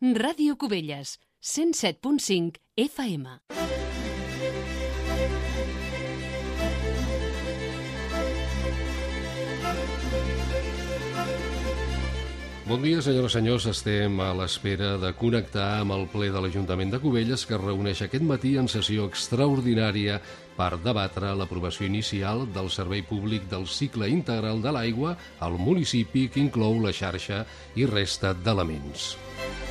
Ràdio Cubelles, 107.5 FM. Bon dia, senyores i senyors. Estem a l'espera de connectar amb el ple de l'Ajuntament de Cubelles que es reuneix aquest matí en sessió extraordinària per debatre l'aprovació inicial del servei públic del cicle integral de l'aigua al municipi que inclou la xarxa i resta d'elements. Trenta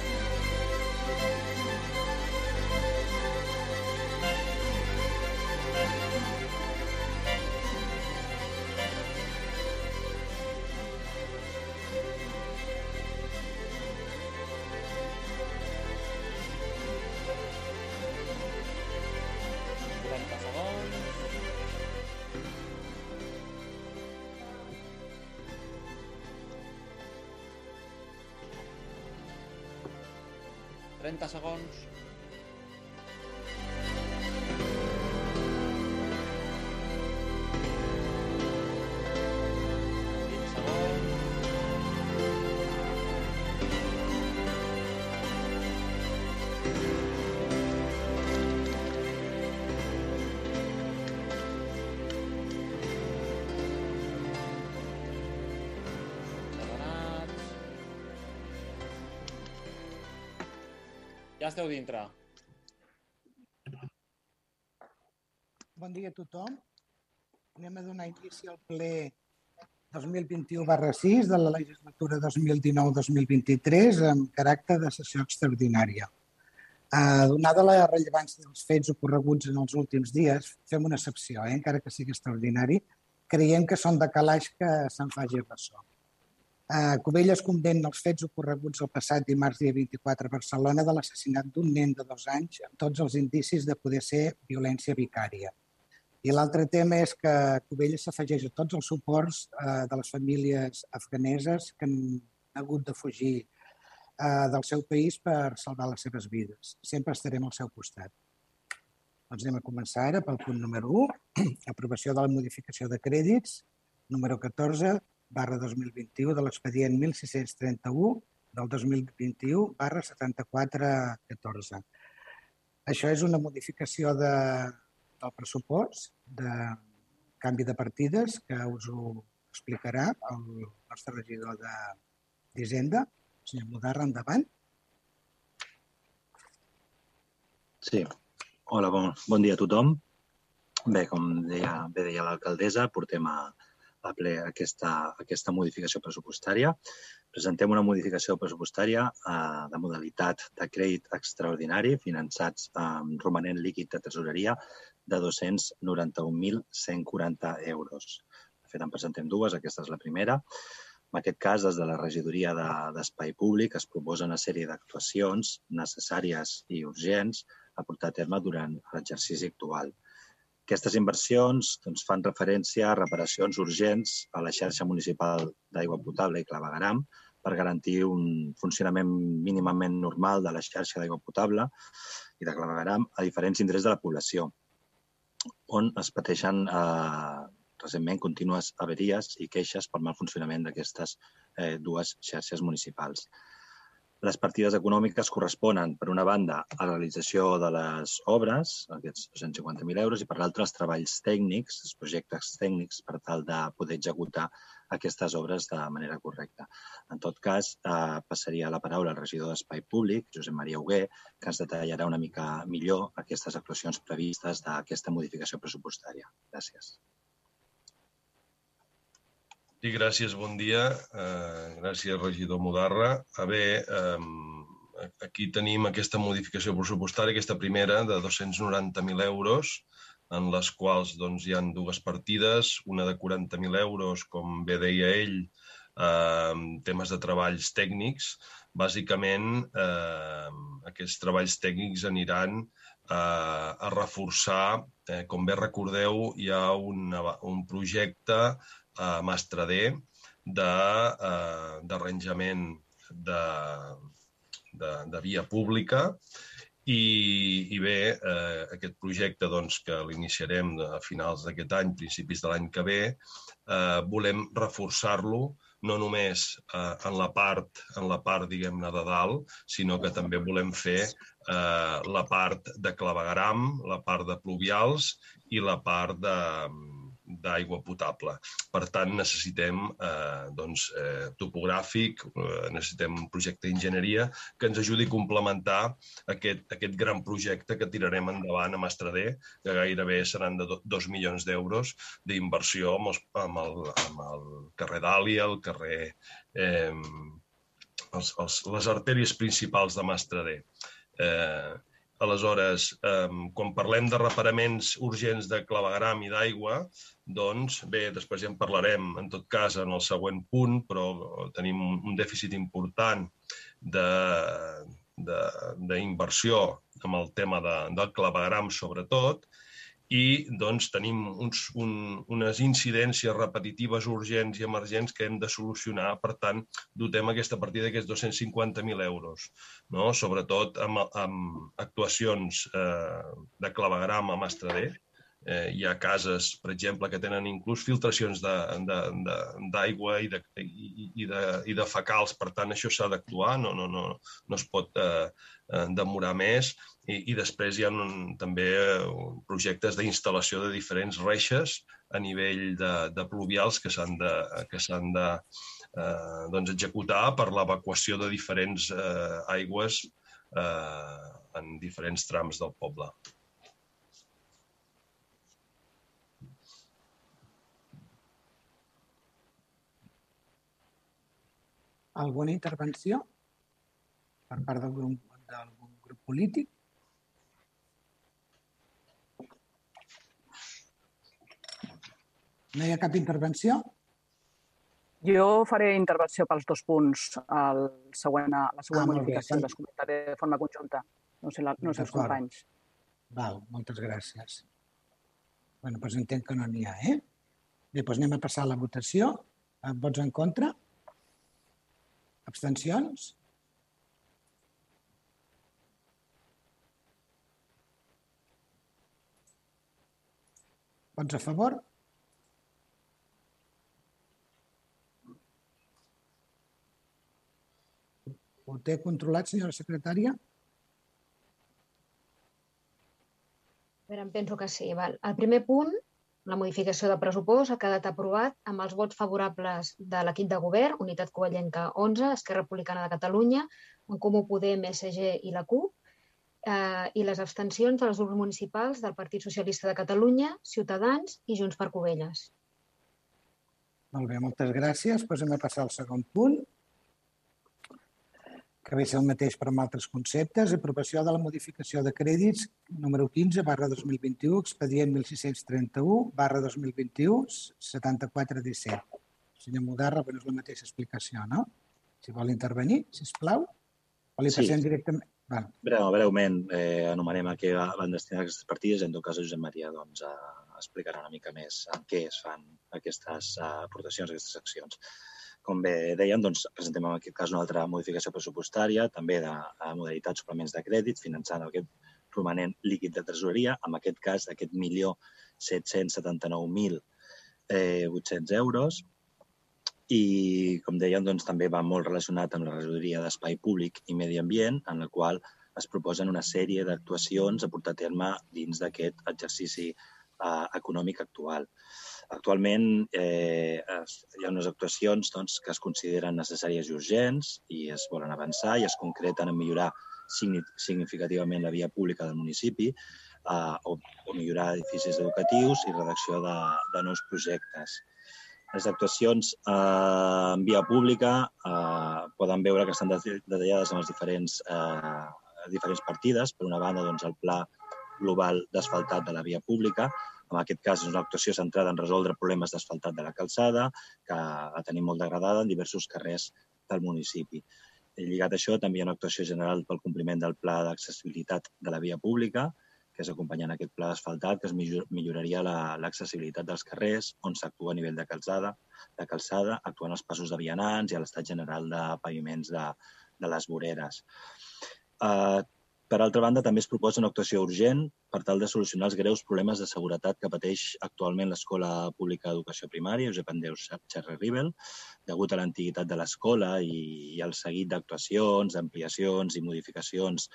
Anem a donar inici al ple 2021 barra 6 de la legislatura 2019-2023 amb caràcter de sessió extraordinària. Eh, donada la rellevància dels fets ocorreguts en els últims dies, fem una excepció, eh? encara que sigui extraordinari, creiem que són de calaix que se'n faci ressò. Eh, Covelles condemna els fets ocorreguts el passat dimarts dia 24 a Barcelona de l'assassinat d'un nen de dos anys amb tots els indicis de poder ser violència vicària. I l'altre tema és que Covelles s'afegeix a tots els suports eh, de les famílies afganeses que han hagut de fugir eh, del seu país per salvar les seves vides. Sempre estarem al seu costat. Doncs anem a començar ara pel punt número 1, aprovació de la modificació de crèdits, número 14, barra 2021 de l'expedient 1631 del 2021 barra 7414. Això és una modificació de, del pressupost de canvi de partides que us ho explicarà el nostre regidor d'Hisenda, el senyor Mudarra, endavant. Sí. Hola, bon, bon dia a tothom. Bé, com deia, bé deia l'alcaldessa, portem a, a ple aquesta, aquesta modificació pressupostària. Presentem una modificació pressupostària eh, de modalitat de crèdit extraordinari finançats amb romanent líquid de tesoreria de 291.140 euros. De fet, en presentem dues, aquesta és la primera. En aquest cas, des de la regidoria de- d'Espai Públic es proposa una sèrie d'actuacions necessàries i urgents a portar a terme durant l'exercici actual. Aquestes inversions doncs, fan referència a reparacions urgents a la xarxa municipal d'aigua potable i clavegaram per garantir un funcionament mínimament normal de la xarxa d'aigua potable i de clavegaram a diferents indrets de la població, on es pateixen eh, recentment contínues averies i queixes per mal funcionament d'aquestes eh, dues xarxes municipals. Les partides econòmiques corresponen, per una banda, a la realització de les obres, aquests 250.000 euros, i per l'altra, els treballs tècnics, els projectes tècnics, per tal de poder executar aquestes obres de manera correcta. En tot cas, eh, passaria la paraula al regidor d'Espai Públic, Josep Maria Hugué, que ens detallarà una mica millor aquestes actuacions previstes d'aquesta modificació pressupostària. Gràcies. Sí, gràcies, bon dia. Uh, gràcies, regidor Mudarra. A bé, um, aquí tenim aquesta modificació pressupostària, aquesta primera, de 290.000 euros, en les quals doncs, hi han dues partides, una de 40.000 euros, com bé deia ell, eh, temes de treballs tècnics. Bàsicament, eh, aquests treballs tècnics aniran eh, a reforçar, eh, com bé recordeu, hi ha una, un projecte a Mastradé de, d'arranjament de, de, de via pública i, i bé, eh, aquest projecte doncs, que l'iniciarem a finals d'aquest any, principis de l'any que ve, eh, volem reforçar-lo no només eh, en la part, en la part diguem-ne, de dalt, sinó que també volem fer eh, la part de clavegram, la part de pluvials i la part de, d'aigua potable. Per tant, necessitem eh, doncs, eh, topogràfic, eh, necessitem un projecte d'enginyeria que ens ajudi a complementar aquest, aquest gran projecte que tirarem endavant a Mastrader, que gairebé seran de dos milions d'euros d'inversió amb, els, amb, el, amb el carrer Dàlia, el carrer... Eh, els, els, les artèries principals de Mastrader. Eh, Aleshores, eh, quan parlem de reparaments urgents de clavegram i d'aigua, doncs bé, després ja en parlarem en tot cas en el següent punt, però tenim un dèficit important d'inversió amb el tema de, del clavegram sobretot, i doncs, tenim uns, un, unes incidències repetitives urgents i emergents que hem de solucionar. Per tant, dotem aquesta partida d'aquests 250.000 euros, no? sobretot amb, amb actuacions eh, de clavegram a Mastrader. Eh, hi ha cases, per exemple, que tenen inclús filtracions d'aigua i, de, i, i, de, i de fecals. Per tant, això s'ha d'actuar, no, no, no, no es pot eh, eh demorar més i, i després hi ha un, també eh, projectes d'instal·lació de diferents reixes a nivell de, de pluvials que s'han de, que s'han de eh, doncs executar per l'evacuació de diferents eh, aigües eh, en diferents trams del poble. Alguna intervenció per part d'algun grup polític? No hi ha cap intervenció? Jo faré intervenció pels dos punts, el següent, la següent ah, modificació, les comentaré de forma conjunta. No sé, la, no sé els companys. Val, moltes gràcies. bueno, doncs entenc que no n'hi ha, eh? Bé, doncs anem a passar a la votació. Vots en contra? Abstencions? Vots a favor? Ho té controlat, senyora secretària? A veure, em penso que sí. Val. El primer punt, la modificació de pressupost, ha quedat aprovat amb els vots favorables de l'equip de govern, Unitat Covellenca 11, Esquerra Republicana de Catalunya, en Comú Podem, SG i la CUP, eh, i les abstencions dels grups municipals del Partit Socialista de Catalunya, Ciutadans i Junts per Covelles. Molt bé, moltes gràcies. Passem a passar al segon punt que ve ser el mateix però amb altres conceptes, aprovació de la modificació de crèdits número 15 barra 2021, expedient 1631 barra 2021, 7417. Senyor Mudarra, però és la mateixa explicació, no? Si vol intervenir, si us plau. O li passem sí. directament... Val. Breu, breument, eh, anomenem a què van destinar aquestes partides en tot cas Josep Maria doncs, eh, explicarà una mica més en què es fan aquestes eh, aportacions, aquestes accions. Com bé deien, doncs, presentem en aquest cas una altra modificació pressupostària, també de, de modalitats suplements de crèdit, finançant aquest romanent líquid de tresoreria, en aquest cas aquest milió 779.800 euros. I, com deien, doncs, també va molt relacionat amb la regidoria d'Espai Públic i Medi Ambient, en la qual es proposen una sèrie d'actuacions a portar a terme dins d'aquest exercici eh, econòmic actual. Actualment eh, es, hi ha unes actuacions doncs, que es consideren necessàries i urgents i es volen avançar i es concreten en millorar significativament la via pública del municipi eh, o, o millorar edificis educatius i redacció de, de nous projectes. Les actuacions eh, en via pública eh, poden veure que estan detallades en les diferents, eh, diferents partides. Per una banda, doncs, el pla global d'asfaltat de la via pública, en aquest cas, és una actuació centrada en resoldre problemes d'asfaltat de la calçada, que la tenim molt degradada en diversos carrers del municipi. Lligat a això, també hi ha una actuació general pel compliment del pla d'accessibilitat de la via pública, que és acompanyant aquest pla d'asfaltat, que es milloraria l'accessibilitat la, dels carrers, on s'actua a nivell de calçada, de calçada, actuant als passos de vianants i a l'estat general de paviments de, de les voreres. Uh, Per altra banda, també es proposa una actuació urgent per tal de solucionar els greus problemes de seguretat que pateix actualment l'Escola Pública d'Educació Primària, Josep Andreu Xerri Ribel, degut a l'antiguitat de l'escola i, al seguit d'actuacions, ampliacions i modificacions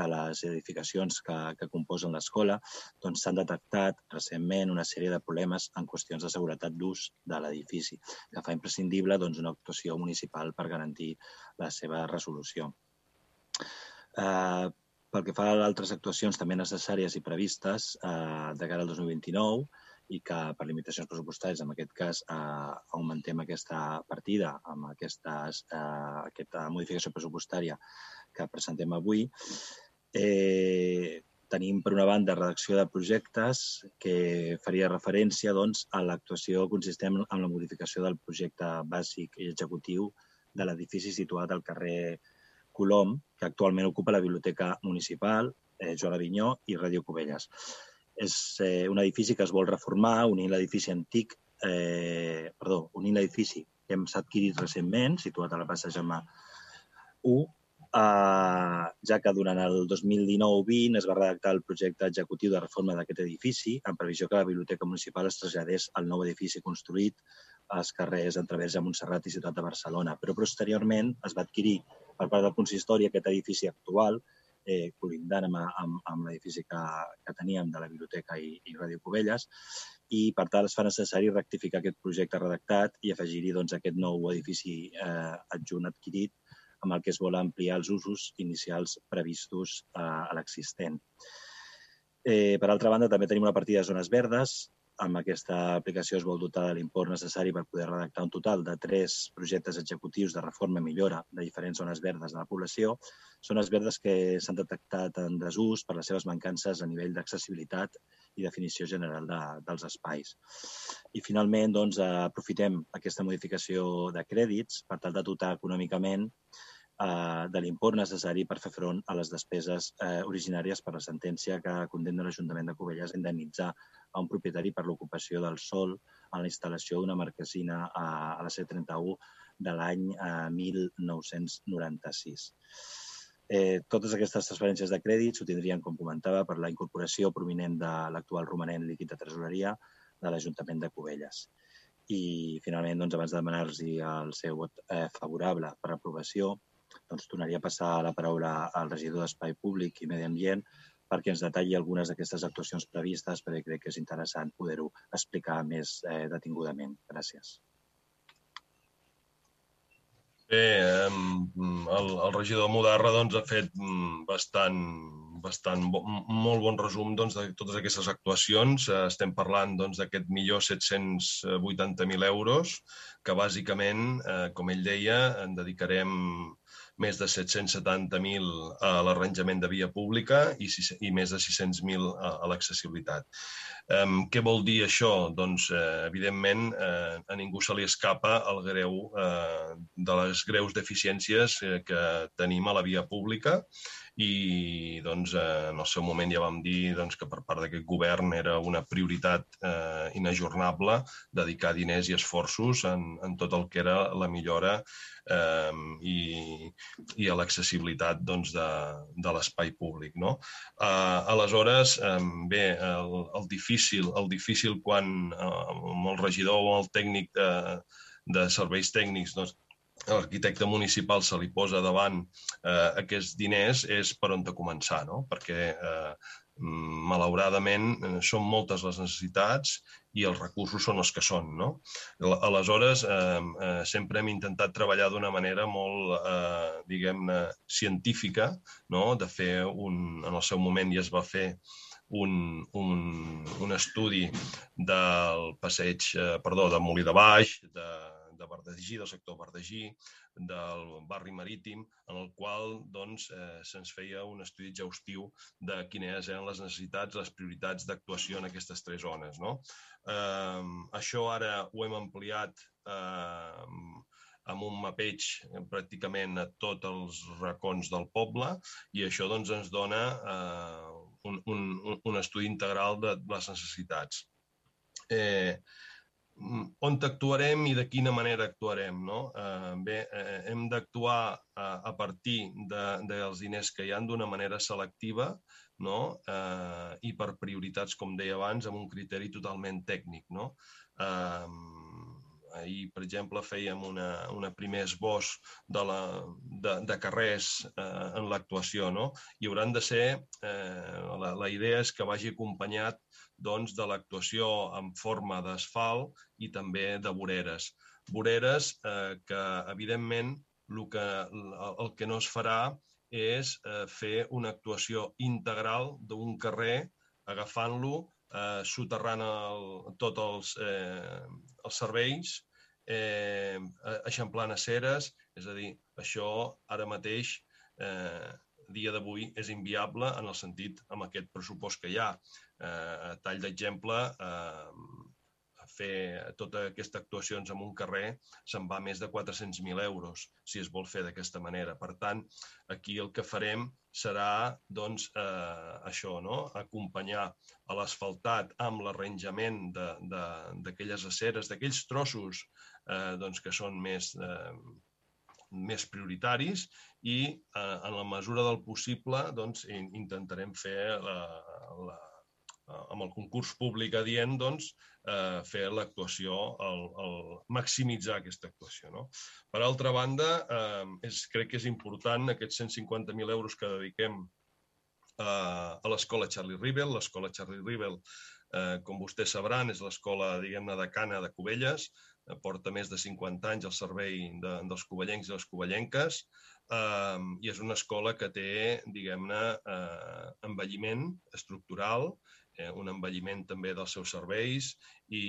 de les edificacions que, que composen l'escola, doncs s'han detectat recentment una sèrie de problemes en qüestions de seguretat d'ús de l'edifici, que fa imprescindible doncs, una actuació municipal per garantir la seva resolució. Eh, pel que fa a altres actuacions també necessàries i previstes eh, de cara al 2029 i que per limitacions pressupostàries, en aquest cas, eh, augmentem aquesta partida amb aquestes, eh, aquesta modificació pressupostària que presentem avui, eh, tenim, per una banda, redacció de projectes que faria referència doncs, a l'actuació consistent en la modificació del projecte bàsic i executiu de l'edifici situat al carrer Colom, que actualment ocupa la Biblioteca Municipal, eh, Joan Avinyó i Ràdio Cubelles. És eh, un edifici que es vol reformar, unint l'edifici antic, eh, perdó, unint l'edifici que hem adquirit recentment, situat a la plaça Gemma 1, eh, ja que durant el 2019-20 es va redactar el projecte executiu de reforma d'aquest edifici, en previsió que la Biblioteca Municipal es traslladés al nou edifici construït als carrers Entreverge, Montserrat i Ciutat de Barcelona. Però posteriorment es va adquirir per part del consistori aquest edifici actual, eh, colindant amb, amb, amb l'edifici que, que teníem de la biblioteca i, i Ràdio Cubelles, i per tant es fa necessari rectificar aquest projecte redactat i afegir-hi doncs, aquest nou edifici eh, adjunt adquirit amb el que es vol ampliar els usos inicials previstos eh, a l'existent. Eh, per altra banda, també tenim una partida de zones verdes amb aquesta aplicació es vol dotar de l'import necessari per poder redactar un total de tres projectes executius de reforma i millora de diferents zones verdes de la població. Zones verdes que s'han detectat en desús per les seves mancances a nivell d'accessibilitat i definició general de, dels espais. I finalment, doncs, aprofitem aquesta modificació de crèdits per tal de dotar econòmicament eh, de l'import necessari per fer front a les despeses eh, originàries per la sentència que condemna l'Ajuntament de Cubelles a indemnitzar a un propietari per l'ocupació del sol en la instal·lació d'una marquesina a, a la C31 de l'any eh, 1996. Eh, totes aquestes transferències de crèdit s'utilitzarien, com comentava, per la incorporació prominent de l'actual romanent líquid de tresoreria de l'Ajuntament de Cubelles. I, finalment, doncs, abans de demanar-los el seu vot eh, favorable per aprovació, doncs, donaria a passar la paraula al regidor d'Espai Públic i Medi Ambient perquè ens detalli algunes d'aquestes actuacions previstes, perquè crec que és interessant poder-ho explicar més eh, detingudament. Gràcies. Bé, el, el regidor Mudarra doncs, ha fet mm, bastant, bastant bo, molt bon resum doncs, de totes aquestes actuacions. Eh, estem parlant doncs, d'aquest doncs, millor 780.000 euros, que bàsicament, eh, com ell deia, en dedicarem més de 770.000 a l'arranjament de via pública i, i més de 600.000 a, a l'accessibilitat. Um, què vol dir això? Doncs, eh, evidentment, eh, a ningú se li escapa el greu eh, de les greus deficiències eh, que tenim a la via pública i doncs, eh, en el seu moment ja vam dir doncs, que per part d'aquest govern era una prioritat eh, inajornable dedicar diners i esforços en, en tot el que era la millora eh, i, i a l'accessibilitat doncs, de, de l'espai públic. No? Eh, aleshores, eh, bé, el, el, difícil, el difícil quan eh, el regidor o el tècnic de, de serveis tècnics doncs, l'arquitecte municipal se li posa davant eh, aquests diners és per on de començar, no? perquè eh, malauradament eh, són moltes les necessitats i els recursos són els que són. No? Aleshores, eh, eh, sempre hem intentat treballar d'una manera molt, eh, diguem-ne, científica, no? de fer un, en el seu moment ja es va fer un, un, un estudi del passeig, eh, perdó, de Molí de Baix, de, de Verdegí, del sector Verdegí, del barri marítim, en el qual doncs, eh, se'ns feia un estudi exhaustiu de quines eren les necessitats, les prioritats d'actuació en aquestes tres zones. No? Eh, això ara ho hem ampliat eh, amb un mapeig pràcticament a tots els racons del poble i això doncs, ens dona eh, un, un, un estudi integral de les necessitats. Eh, on actuarem i de quina manera actuarem. No? Eh, bé, eh, hem d'actuar a, a partir de, dels diners que hi han d'una manera selectiva no? eh, i per prioritats, com deia abans, amb un criteri totalment tècnic. No? Eh, Ahir, per exemple, fèiem una, una primer esbós de, la, de, de carrers eh, en l'actuació. No? I hauran de ser, eh, la, la idea és que vagi acompanyat doncs, de l'actuació en forma d'asfalt i també de voreres. Voreres eh, que, evidentment, el que, el que no es farà és eh, fer una actuació integral d'un carrer agafant-lo eh, soterrant el, tots els, eh, els serveis, eh, eixamplant aceres, és a dir, això ara mateix, eh, dia d'avui, és inviable en el sentit amb aquest pressupost que hi ha. Eh, tall d'exemple, eh, fer tota aquestes actuacions en un carrer se'n va més de 400.000 euros, si es vol fer d'aquesta manera. Per tant, aquí el que farem serà doncs, eh, això, no? acompanyar a l'asfaltat amb l'arranjament d'aquelles aceres, d'aquells trossos eh, doncs, que són més, eh, més prioritaris i eh, en la mesura del possible doncs, intentarem fer la, la, amb el concurs públic adient, doncs, eh, fer l'actuació, el, el maximitzar aquesta actuació. No? Per altra banda, eh, és, crec que és important aquests 150.000 euros que dediquem eh, a l'escola Charlie Rivel. L'escola Charlie Rivel, eh, com vostès sabran, és l'escola, diguem-ne, de Cana de Cubelles, porta més de 50 anys al servei de, dels covellencs i les covellenques, eh, i és una escola que té, diguem-ne, eh, envelliment estructural eh, un envelliment també dels seus serveis i,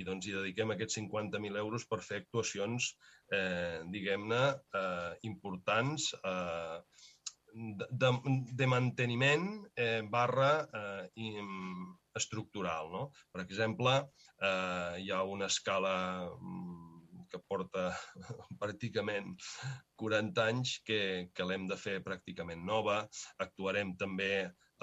i doncs hi dediquem aquests 50.000 euros per fer actuacions, eh, diguem-ne, eh, importants eh, de, de manteniment eh, barra eh, i, estructural. No? Per exemple, eh, hi ha una escala mm, que porta pràcticament 40 anys que, que l'hem de fer pràcticament nova. Actuarem també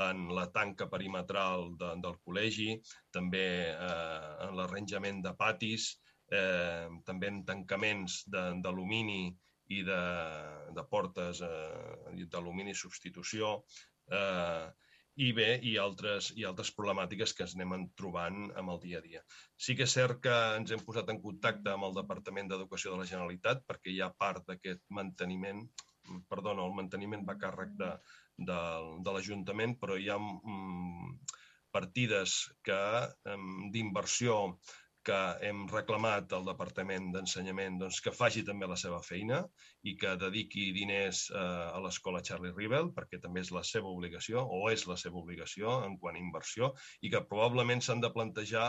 en la tanca perimetral de, del col·legi, també eh, en l'arranjament de patis, eh, també en tancaments d'alumini i de, de portes eh, d'alumini substitució, eh, i bé, i altres, i altres problemàtiques que ens anem trobant amb el dia a dia. Sí que és cert que ens hem posat en contacte amb el Departament d'Educació de la Generalitat perquè hi ha part d'aquest manteniment, perdona, el manteniment va càrrec de, de, de l'Ajuntament, però hi ha mm, partides que d'inversió que hem reclamat al Departament d'Ensenyament doncs, que faci també la seva feina i que dediqui diners eh, a l'escola Charlie Rivel, perquè també és la seva obligació, o és la seva obligació en quant a inversió, i que probablement s'han de plantejar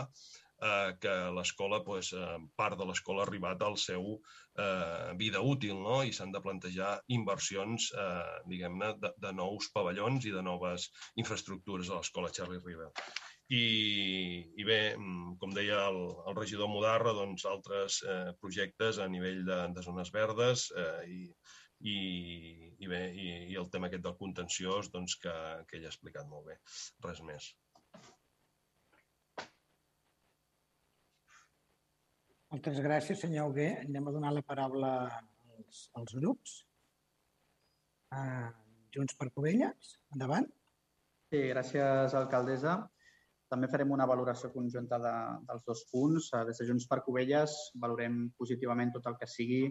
eh, que l'escola, eh, part de l'escola ha arribat al seu eh, vida útil no? i s'han de plantejar inversions eh, diguem-ne de, de nous pavellons i de noves infraestructures a l'escola Charlie River. I, i bé, mm, com deia el, el regidor Mudarra, doncs altres eh, projectes a nivell de, de zones verdes eh, i, i, i bé, i, i el tema aquest del contenciós doncs, que, que ell ha explicat molt bé. Res més. Moltes gràcies, senyor Hugué. Anem a donar la paraula als, als grups. Uh, Junts per Covelles, endavant. Sí, gràcies, alcaldessa. També farem una valoració conjunta de, dels dos punts. Des de Junts per Covelles valorem positivament tot el que sigui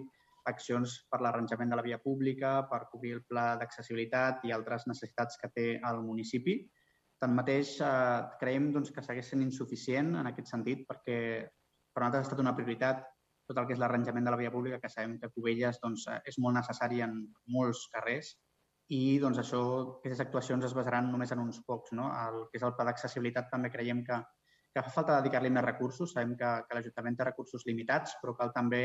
accions per l'arranjament de la via pública, per cobrir el pla d'accessibilitat i altres necessitats que té el municipi. Tanmateix, eh, creiem doncs, que segueix sent insuficient en aquest sentit perquè per nosaltres ha estat una prioritat tot el que és l'arranjament de la via pública, que sabem que Cubelles doncs, és molt necessari en molts carrers i doncs, això, aquestes actuacions es basaran només en uns pocs. No? El que és el pla d'accessibilitat també creiem que, que fa falta dedicar-li més recursos. Sabem que, que l'Ajuntament té recursos limitats, però cal també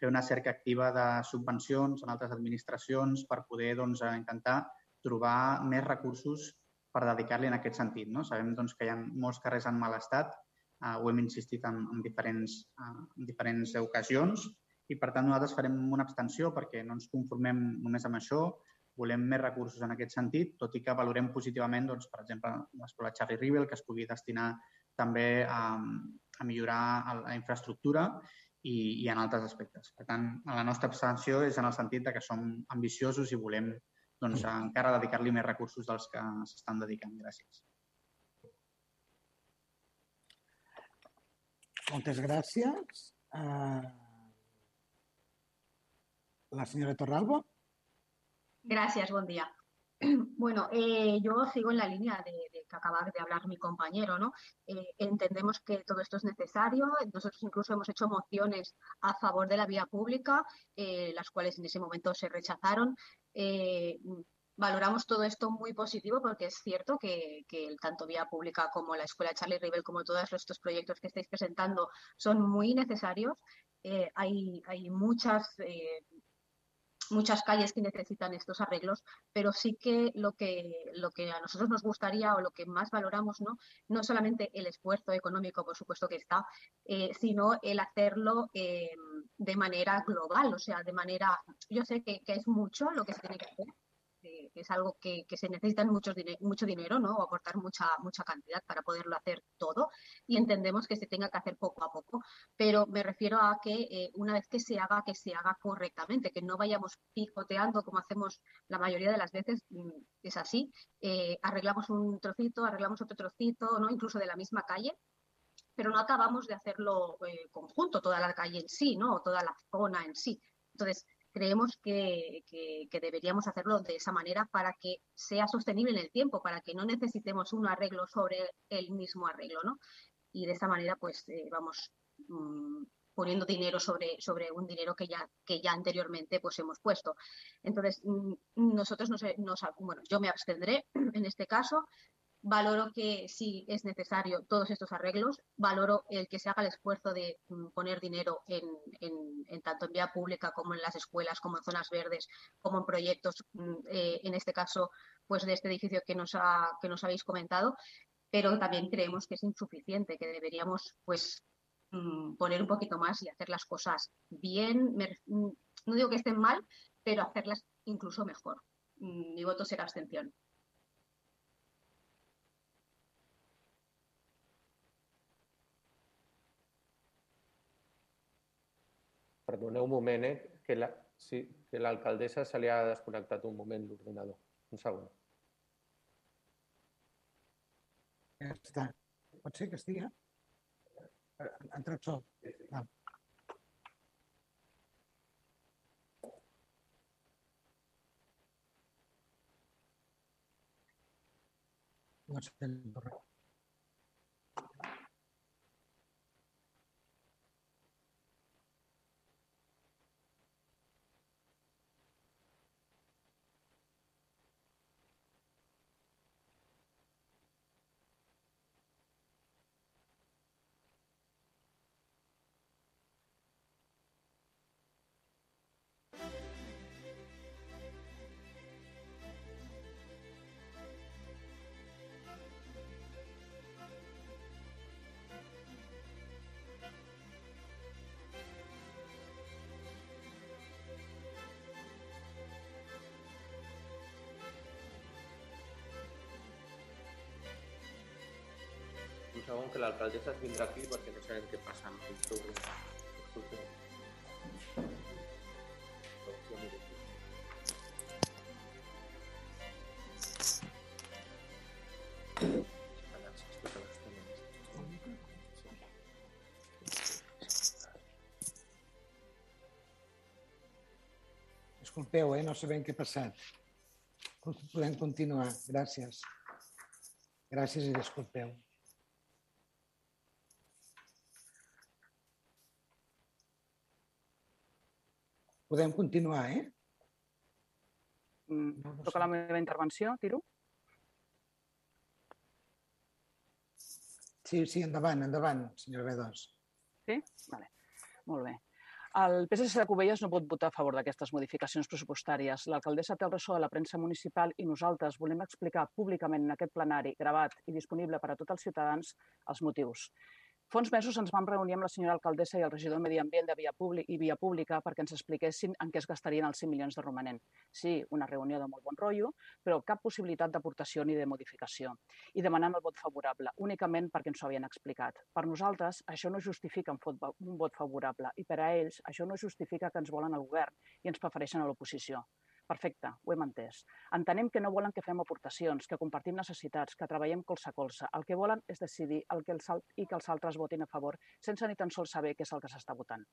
fer una cerca activa de subvencions en altres administracions per poder doncs, intentar trobar més recursos per dedicar-li en aquest sentit. No? Sabem doncs, que hi ha molts carrers en mal estat Uh, ho hem insistit en, en, diferents, uh, en diferents ocasions i, per tant, nosaltres farem una abstenció perquè no ens conformem només amb això, volem més recursos en aquest sentit, tot i que valorem positivament, doncs, per exemple, l'escola Charlie Rivel, que es pugui destinar també a, a millorar la infraestructura i, i en altres aspectes. Per tant, la nostra abstenció és en el sentit de que som ambiciosos i volem doncs, encara dedicar-li més recursos dels que s'estan dedicant. Gràcies. Moltes gràcies. Uh, la señora Torralbo. Gracias, buen día. Bueno, eh, yo sigo en la línea de, de, que acaba de hablar mi compañero, ¿no? Eh, entendemos que todo esto es necesario. Nosotros incluso hemos hecho mociones a favor de la vía pública, eh, las cuales en ese momento se rechazaron. Valoramos todo esto muy positivo porque es cierto que, tanto vía pública como la Escuela Charlie Rivel, como todos estos proyectos que estáis presentando, son muy necesarios. Hay, muchas muchas calles que necesitan estos arreglos, pero sí que lo que, lo que a nosotros nos gustaría o lo que más valoramos, ¿no? No solamente el esfuerzo económico, por supuesto que está, eh, sino el hacerlo eh, de manera global, o sea, de manera, yo sé que, que es mucho lo que se tiene que hacer, que, que es algo que, que, se necesita mucho, mucho dinero, ¿no? O aportar mucha, mucha cantidad para poderlo hacer todo y entendemos que se tenga que hacer poco a poco, pero me refiero a que eh, una vez que se haga, que se haga correctamente, que no vayamos picoteando como hacemos la mayoría de las veces, mm, es así, eh, arreglamos un trocito, arreglamos otro trocito, ¿no? Incluso de la misma calle, pero no acabamos de hacerlo eh, conjunto, toda la calle en sí, ¿no? O toda la zona en sí. Entonces, creemos que, que, deberíamos hacerlo de esa manera para que sea sostenible en el tiempo, para que no necesitemos un arreglo sobre el mismo arreglo, ¿no? Y de esa manera, pues, eh, vamos mmm, poniendo dinero sobre, sobre un dinero que ya, que ya anteriormente pues hemos puesto. Entonces, mmm, nosotros nos, nos, bueno, yo me abstendré en este caso, valoro que si es necesario todos estos arreglos, valoro el que se haga el esfuerzo de mm, poner dinero en, tanto en vía pública como en las escuelas, como en zonas verdes, como en proyectos, mm, eh, en este caso, pues de este edificio que nos, ha, que nos habéis comentado, pero también creemos que es insuficiente, que deberíamos pues mm, poner un poquito más y hacer las cosas bien, no digo que estén mal, pero hacerlas incluso mejor. Mi voto será abstención. Perdoneu un moment, eh? que la, sí, que l'alcaldessa se li ha desconnectat un moment l'ordinador. Un segon. Ja està. Pot ser que estigui? Ha entrat sol. Ah. No sé correu. Segon que l'alcaldessa vindrà aquí perquè no sabem què passa amb el seu... Disculpeu, eh? no sabem què ha passat. Podem continuar. Gràcies. Gràcies i disculpeu. Podem continuar, eh? Mm, no toca la meva intervenció, tiro? Sí, sí, endavant, endavant, senyora B2. Sí? Vale. Molt bé. El PSC de Cubelles no pot votar a favor d'aquestes modificacions pressupostàries. L'alcaldessa té el ressò de la premsa municipal i nosaltres volem explicar públicament en aquest plenari, gravat i disponible per a tots els ciutadans, els motius. Fa uns mesos ens vam reunir amb la senyora alcaldessa i el regidor de Medi Ambient de Via Públic i Via Pública perquè ens expliquessin en què es gastarien els 5 milions de romanent. Sí, una reunió de molt bon rotllo, però cap possibilitat d'aportació ni de modificació. I demanant el vot favorable, únicament perquè ens ho havien explicat. Per nosaltres, això no justifica un vot favorable i per a ells això no justifica que ens volen al govern i ens prefereixen a l'oposició. Perfecte, ho hem entès. Entenem que no volen que fem aportacions, que compartim necessitats, que treballem colze a colze. El que volen és decidir el que els, i que els altres votin a favor sense ni tan sols saber què és el que s'està votant.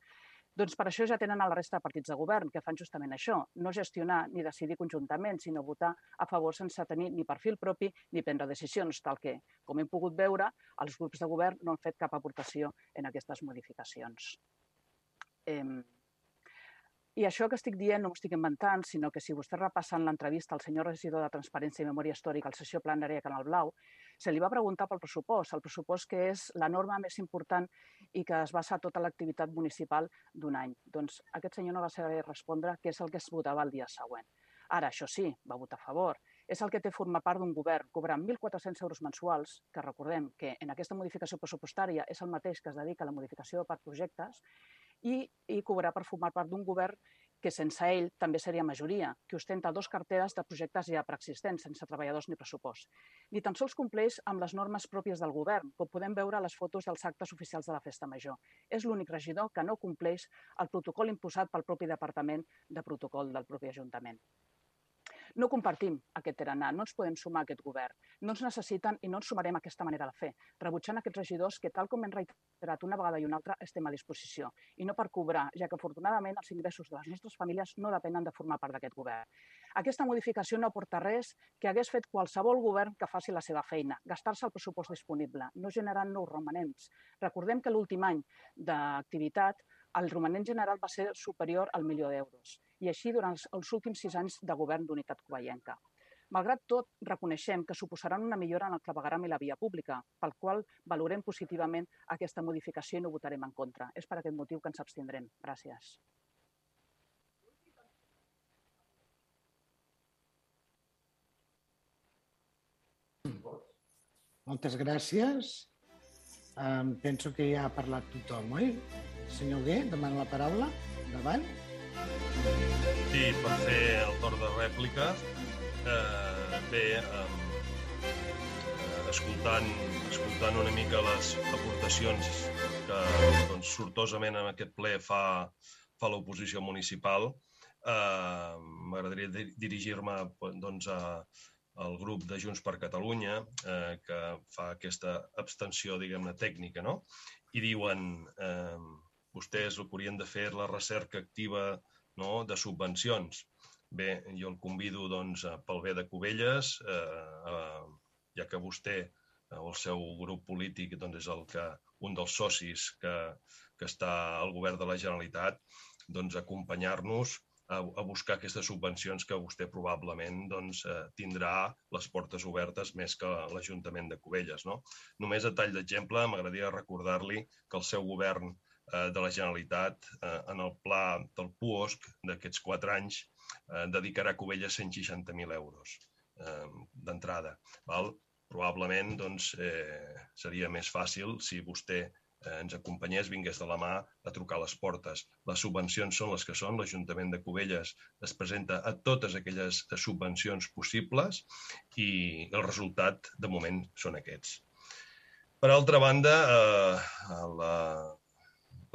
Doncs per això ja tenen a la resta de partits de govern, que fan justament això, no gestionar ni decidir conjuntament, sinó votar a favor sense tenir ni perfil propi ni prendre decisions, tal que, com hem pogut veure, els grups de govern no han fet cap aportació en aquestes modificacions. Eh, i això que estic dient no m'ho estic inventant, sinó que si vostè repassen l'entrevista al senyor regidor de Transparència i Memòria Històrica al sessió plenària Canal Blau, se li va preguntar pel pressupost, el pressupost que és la norma més important i que es basa tota l'activitat municipal d'un any. Doncs aquest senyor no va saber respondre què és el que es votava el dia següent. Ara, això sí, va votar a favor. És el que té formar part d'un govern, cobrant 1.400 euros mensuals, que recordem que en aquesta modificació pressupostària és el mateix que es dedica a la modificació per projectes, i, i cobrar per formar part d'un govern que sense ell també seria majoria, que ostenta dos carteres de projectes ja preexistents, sense treballadors ni pressupost. Ni tan sols compleix amb les normes pròpies del govern, com podem veure a les fotos dels actes oficials de la Festa Major. És l'únic regidor que no compleix el protocol imposat pel propi Departament de Protocol del propi Ajuntament. No compartim aquest tarannà, no ens podem sumar a aquest govern. No ens necessiten i no ens sumarem a aquesta manera de fer, rebutjant aquests regidors que, tal com hem reiterat una vegada i una altra, estem a disposició. I no per cobrar, ja que afortunadament els ingressos de les nostres famílies no depenen de formar part d'aquest govern. Aquesta modificació no aporta res que hagués fet qualsevol govern que faci la seva feina, gastar-se el pressupost disponible, no generant nous romanents. Recordem que l'últim any d'activitat el romanent general va ser superior al milió d'euros, i així durant els últims sis anys de govern d'unitat covellenca. Malgrat tot, reconeixem que suposaran una millora en el clavegaram i la via pública, pel qual valorem positivament aquesta modificació i no votarem en contra. És per aquest motiu que ens abstindrem. Gràcies. Moltes gràcies. Um, penso que ja ha parlat tothom, oi? Senyor Gué, demana la paraula. Endavant. Sí, per fer el torn de rèplica. Eh, bé, eh, escoltant, escoltant una mica les aportacions que doncs, sortosament en aquest ple fa, fa l'oposició municipal, eh, m'agradaria dirigir-me doncs, a, al grup de Junts per Catalunya, eh, que fa aquesta abstenció, diguem-ne, tècnica, no? I diuen, eh, vostès haurien de fer la recerca activa no, de subvencions. Bé, jo el convido doncs, pel bé de Cubelles, eh, eh, ja que vostè eh, o el seu grup polític doncs, és el que, un dels socis que, que està al govern de la Generalitat, doncs, acompanyar-nos a, a buscar aquestes subvencions que vostè probablement doncs, eh, tindrà les portes obertes més que l'Ajuntament de Cubelles. No? Només a tall d'exemple, m'agradaria recordar-li que el seu govern Eh, de la Generalitat eh, en el pla del PUOSC d'aquests quatre anys eh, dedicarà a Covelles 160.000 euros d'entrada. Probablement doncs, eh, seria més fàcil si vostè eh, ens acompanyés, vingués de la mà a trucar les portes. Les subvencions són les que són, l'Ajuntament de Cubelles es presenta a totes aquelles subvencions possibles i el resultat, de moment, són aquests. Per altra banda, eh, la,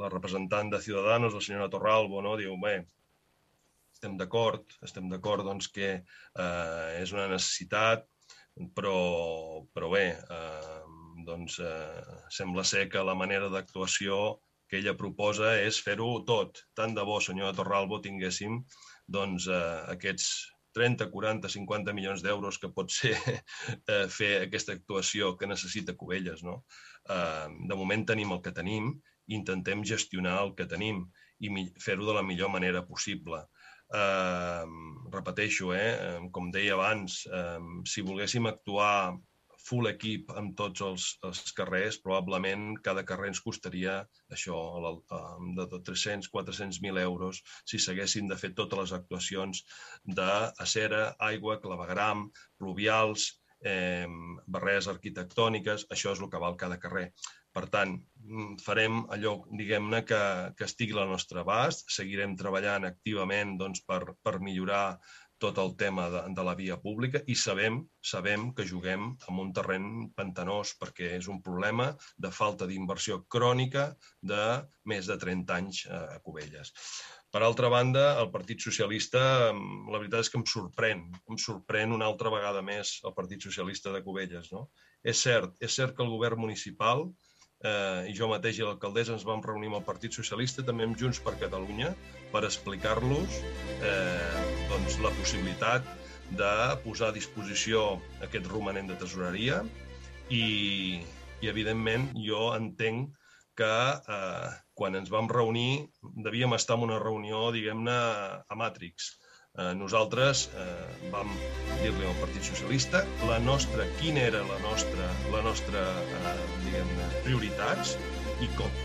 la representant de Ciudadanos, la senyora Torralbo, no? diu, bé, estem d'acord, estem d'acord doncs, que eh, és una necessitat, però, però bé, eh, doncs, eh, sembla ser que la manera d'actuació que ella proposa és fer-ho tot. Tant de bo, senyora Torralbo, tinguéssim doncs, eh, aquests 30, 40, 50 milions d'euros que pot ser eh, fer aquesta actuació que necessita Cubelles. No? Eh, de moment tenim el que tenim intentem gestionar el que tenim i fer-ho de la millor manera possible. Eh, repeteixo, eh, com deia abans, eh, si volguéssim actuar full equip amb tots els, els carrers, probablement cada carrer ens costaria això, de 300-400.000 euros si s'haguessin de fer totes les actuacions d'acera, aigua, clavegram, pluvials, eh, barreres arquitectòniques, això és el que val cada carrer. Per tant, mm, farem allò, diguem-ne, que, que estigui a la nostra abast, seguirem treballant activament doncs, per, per millorar tot el tema de, de la via pública i sabem, sabem que juguem en un terreny pantanós perquè és un problema de falta d'inversió crònica de més de 30 anys a Cubelles. Per altra banda, el Partit Socialista, la veritat és que em sorprèn, em sorprèn una altra vegada més el Partit Socialista de Cubelles. No? És cert, és cert que el govern municipal eh, i jo mateix i l'alcaldessa ens vam reunir amb el Partit Socialista, també amb Junts per Catalunya, per explicar-los eh, doncs, la possibilitat de posar a disposició aquest romanent de tesoreria i, i evidentment, jo entenc que eh, quan ens vam reunir devíem estar en una reunió, diguem-ne, a Matrix. Eh, nosaltres eh, vam dir-li al Partit Socialista la nostra, quina era la nostra, la nostra eh, diguem-ne, prioritats i com,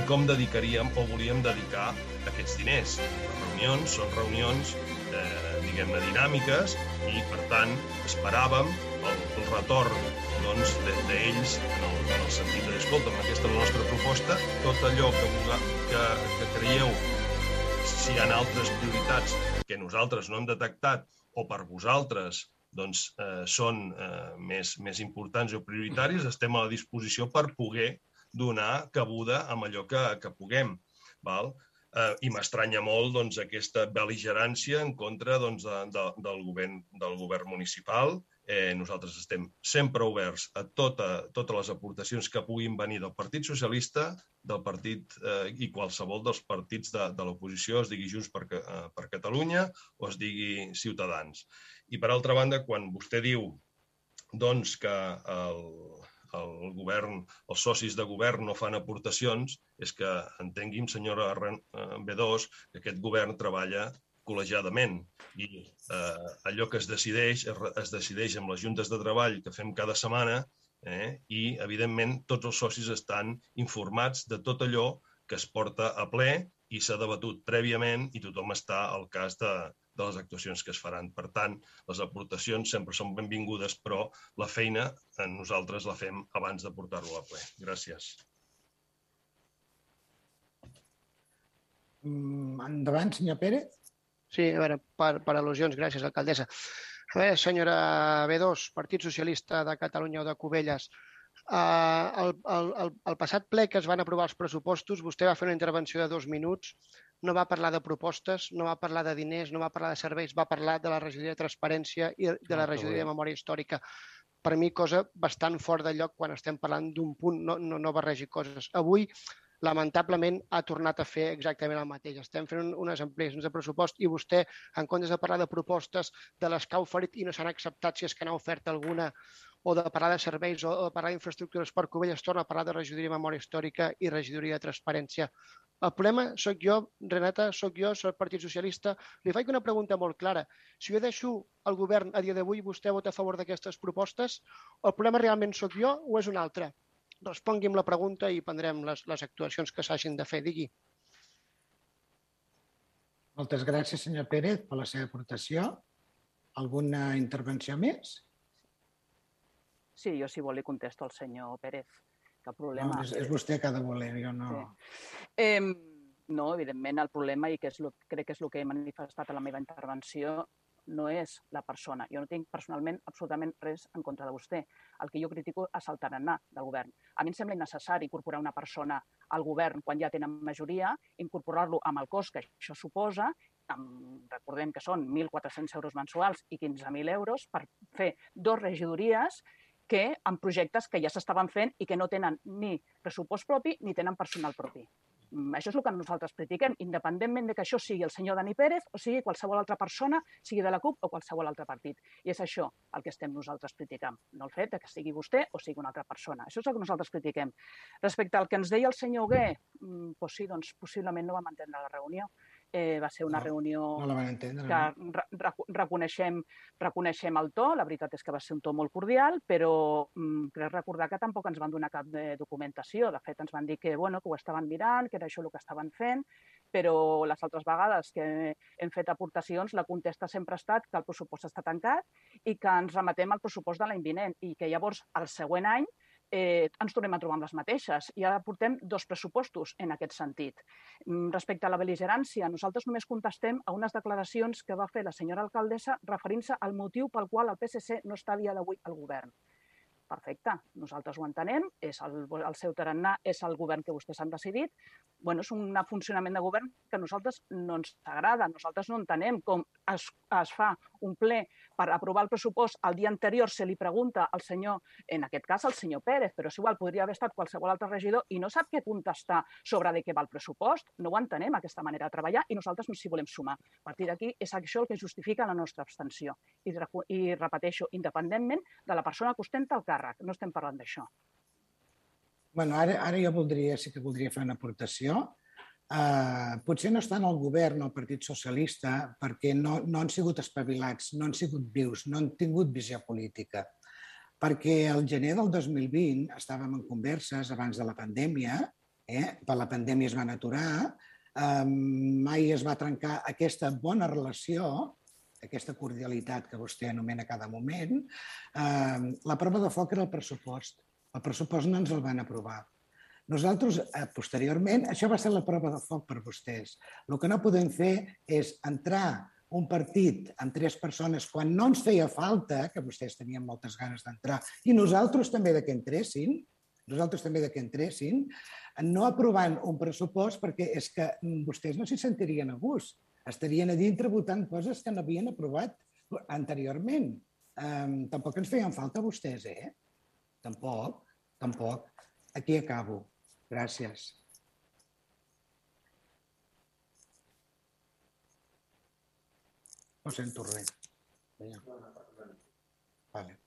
i com dedicaríem o volíem dedicar aquests diners. Les reunions són reunions, eh, diguem-ne, dinàmiques i, per tant, esperàvem el, el retorn doncs, d'ells en, el, en el sentit de, escolta, aquesta la nostra proposta, tot allò que, que, que creieu, si hi ha altres prioritats que nosaltres no hem detectat o per vosaltres doncs, eh, són eh, més, més importants o prioritaris, estem a la disposició per poder donar cabuda amb allò que, que puguem. Val? Eh, I m'estranya molt doncs, aquesta beligerància en contra doncs, de, de, del, govern, del govern municipal Eh, nosaltres estem sempre oberts a tota, totes les aportacions que puguin venir del Partit Socialista, del partit eh, i qualsevol dels partits de, de l'oposició, es digui Junts per, eh, per Catalunya o es digui Ciutadans. I per altra banda, quan vostè diu doncs, que el, el govern, els socis de govern no fan aportacions, és que entengui'm, senyora B2, que aquest govern treballa col·legiadament i eh, allò que es decideix es decideix amb les juntes de treball que fem cada setmana eh, i, evidentment, tots els socis estan informats de tot allò que es porta a ple i s'ha debatut prèviament i tothom està al cas de, de les actuacions que es faran. Per tant, les aportacions sempre són benvingudes, però la feina eh, nosaltres la fem abans de portar-lo a ple. Gràcies. Mm, endavant, senyor Pérez. Sí, a veure, per, per al·lusions, gràcies, alcaldessa. A veure, senyora B2, Partit Socialista de Catalunya o de Cubelles, Uh, el, el, el, el passat ple que es van aprovar els pressupostos, vostè va fer una intervenció de dos minuts, no va parlar de propostes, no va parlar de diners, no va parlar de serveis, va parlar de la regidoria de transparència i de la regidoria de memòria històrica. Per mi, cosa bastant fort de lloc quan estem parlant d'un punt, no, no, no barregi coses. Avui lamentablement ha tornat a fer exactament el mateix. Estem fent unes ampliacions de pressupost i vostè, en comptes de parlar de propostes de les que ha oferit i no s'han acceptat si és que n'ha ofert alguna, o de parlar de serveis o de parlar d'infraestructures per Covelles, torna a parlar de regidoria de memòria històrica i regidoria de transparència. El problema sóc jo, Renata, sóc jo, sóc el Partit Socialista. Li faig una pregunta molt clara. Si jo deixo el govern a dia d'avui, vostè vota a favor d'aquestes propostes? El problema realment sóc jo o és un altre? Respongui'm la pregunta i prendrem les, les actuacions que s'hagin de fer. Digui. Moltes gràcies, senyor Pérez, per la seva aportació. Alguna intervenció més? Sí, jo si vol li contesto al senyor Pérez. Cap problema. No, és, és vostè que ha de voler, jo no... Sí. Eh, no, evidentment, el problema, i que és lo, crec que és el que he manifestat a la meva intervenció, no és la persona. Jo no tinc personalment absolutament res en contra de vostè. El que jo critico és el tarannà del govern. A mi em sembla innecessari incorporar una persona al govern quan ja tenen majoria, incorporar-lo amb el cost que això suposa, amb, recordem que són 1.400 euros mensuals i 15.000 euros per fer dos regidories que amb projectes que ja s'estaven fent i que no tenen ni pressupost propi ni tenen personal propi. Mm, això és el que nosaltres critiquem, independentment de que això sigui el senyor Dani Pérez o sigui qualsevol altra persona, sigui de la CUP o qualsevol altre partit. I és això el que estem nosaltres criticant, no el fet que sigui vostè o sigui una altra persona. Això és el que nosaltres critiquem. Respecte al que ens deia el senyor Hugué, doncs sí, doncs possiblement no vam entendre la reunió Eh, va ser una No, reunió No la van entendre. que no? re reco- reconeixem, reconeixem el to, la veritat és que va ser un to molt cordial, però mm, crec recordar que tampoc ens van donar cap eh, documentació. De fet, ens van dir que, bueno, que ho estaven mirant, que era això el que estaven fent, però les altres vegades que hem fet aportacions, la contesta sempre ha estat que el pressupost està tancat i que ens remetem al pressupost de l'any vinent i que llavors el següent any eh, ens tornem a trobar amb les mateixes. I ara portem dos pressupostos en aquest sentit. Mm, Respecte a la bel·ligerància, nosaltres només contestem a unes declaracions que va fer la senyora alcaldessa referint-se al motiu pel qual el PSC no està a dia d'avui al govern. Perfecte, nosaltres ho entenem, és el, el seu tarannà, és el govern que vostès han decidit. bueno, és un funcionament de govern que a nosaltres no ens agrada. Nosaltres no entenem com es, es fa un ple per aprovar el pressupost. El dia anterior se li pregunta al senyor, en aquest cas al senyor Pérez, però és igual, podria haver estat qualsevol altre regidor i no sap què contestar sobre de què va el pressupost. No ho entenem, aquesta manera de treballar, i nosaltres no s'hi volem sumar. A partir d'aquí és això el que justifica la nostra abstenció. I, i repeteixo, independentment de la persona que ostenta el càrrec. No estem parlant d'això. Bueno, ara, ara jo voldria, sí que voldria fer una aportació. Uh, potser no estan al govern el Partit Socialista perquè no, no han sigut espavilats, no han sigut vius, no han tingut visió política. Perquè el gener del 2020 estàvem en converses abans de la pandèmia, eh? per la pandèmia es van aturar, um, mai es va trencar aquesta bona relació, aquesta cordialitat que vostè anomena cada moment. Um, la prova de foc era el pressupost. El pressupost no ens el van aprovar. Nosaltres, eh, posteriorment, això va ser la prova de foc per vostès. El que no podem fer és entrar un partit amb tres persones quan no ens feia falta, que vostès tenien moltes ganes d'entrar, i nosaltres també de que entressin, nosaltres també de que entressin, no aprovant un pressupost perquè és que mm, vostès no s'hi sentirien a gust. Estarien a dintre votant coses que no havien aprovat anteriorment. Um, tampoc ens feien falta vostès, eh? Tampoc, tampoc. Aquí acabo. Gràcies. No sento res. Vinga. Vale.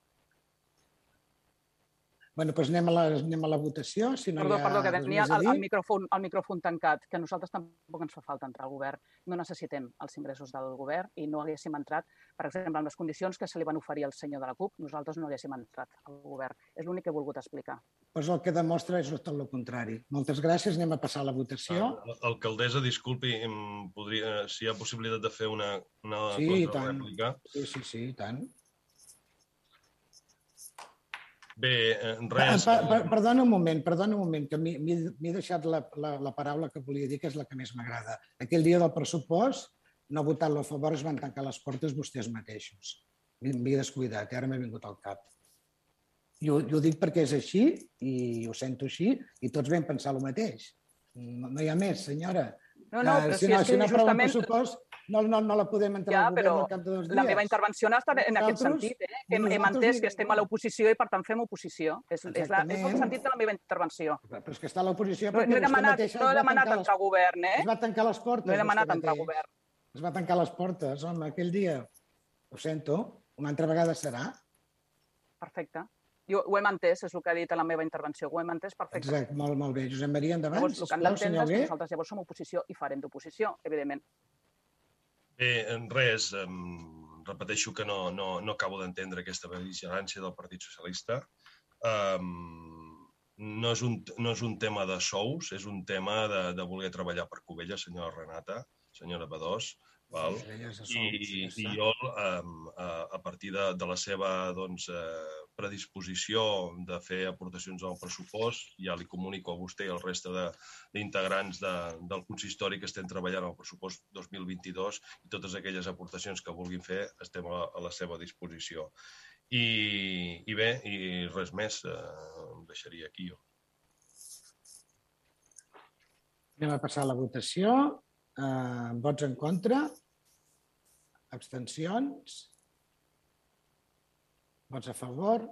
Bueno, doncs anem a la, anem a la votació. Si no Perdó, ha perdó, que tenia el, el, micròfon, el micròfon tancat, que a nosaltres tampoc ens fa falta entrar al govern. No necessitem els ingressos del govern i no haguéssim entrat, per exemple, amb les condicions que se li van oferir al senyor de la CUP, nosaltres no haguéssim entrat al govern. És l'únic que he volgut explicar. Doncs el que demostra és tot el contrari. Moltes gràcies. Anem a passar a la votació. Ah, Alcaldessa, disculpi, podria, si hi ha possibilitat de fer una, una Sí, contrarèplica. Sí, sí, sí, i tant. Bé, eh, res. per, per, perdona un moment, perdona un moment, que m'he m'he- m'he deixat la, la, la paraula que volia dir, que és la que més m'agrada. Aquell dia del pressupost, no votant-lo a favor, es van tancar les portes vostès mateixos. M'he m'he descuidat, i ara m'ha vingut al cap. I ho, i ho dic perquè és així, i ho sento així, i tots vam pensar el mateix. No, no hi ha més, senyora. No, no, Eh, però si si no, és si que no justament- pressupost, no, no, no la podem entrar Ja, al govern al cap de dos dies. la meva intervenció ha estat en aquest Nosaltres- sentit, eh? que hem, hem entès que estem a l'oposició i per tant fem oposició. És, és, la, és el sentit de la meva intervenció. Però és que està a l'oposició No, perquè no he vostè demanat, no he demanat entrar a govern, eh? Es va tancar les portes. No he demanat entrar a mateix. govern. Es va tancar les portes, home, aquell dia. Ho sento, una altra vegada serà. Perfecte. Jo ho hem entès, és el que ha dit a la meva intervenció, ho hem entès perfecte. Exacte, molt, molt bé. Josep Maria, endavant, Llavors, el que han sisplau, d'entendre senyor és que nosaltres llavors som oposició i farem d'oposició, evidentment. Bé, en res, em, repeteixo que no, no, no acabo d'entendre aquesta vigilància del Partit Socialista. Um, no, és un, no és un tema de sous, és un tema de, de voler treballar per Covella, senyora Renata, senyora Badós, val? I, i jo, um, a, a partir de, de la seva doncs, eh, predisposició de fer aportacions al pressupost, ja li comunico a vostè i al reste de- d'integrants de, del consistori que estem treballant al pressupost 2022 i totes aquelles aportacions que vulguin fer estem a, a la seva disposició. I, i bé, i res més, eh, em deixaria aquí jo. Anem a passar a la votació. Uh, vots en contra? Abstencions? Vots a favor?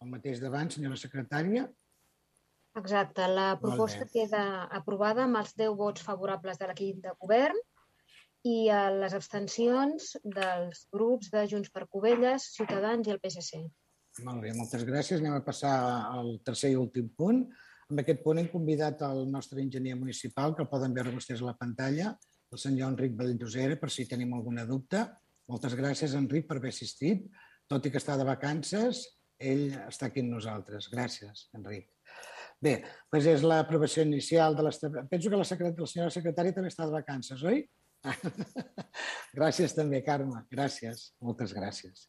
El mateix davant, senyora secretària. Exacte, la proposta queda aprovada amb els 10 vots favorables de l'equip de govern i eh, les abstencions dels grups de Junts per Covelles, Ciutadans i el PSC. Molt bé, moltes gràcies. Anem a passar al tercer i últim punt. En aquest punt hem convidat el nostre enginyer municipal, que el poden veure vostès a la pantalla, el senyor Enric Valldosera, per si tenim alguna dubte. Moltes gràcies, Enric, per haver assistit. Tot i que està de vacances, ell està aquí amb nosaltres. Gràcies, Enric. Bé, doncs és l'aprovació inicial de l'establiment. Penso que la, secret... la senyora secretària també està de vacances, oi? gràcies també, Carme. Gràcies. Moltes gràcies.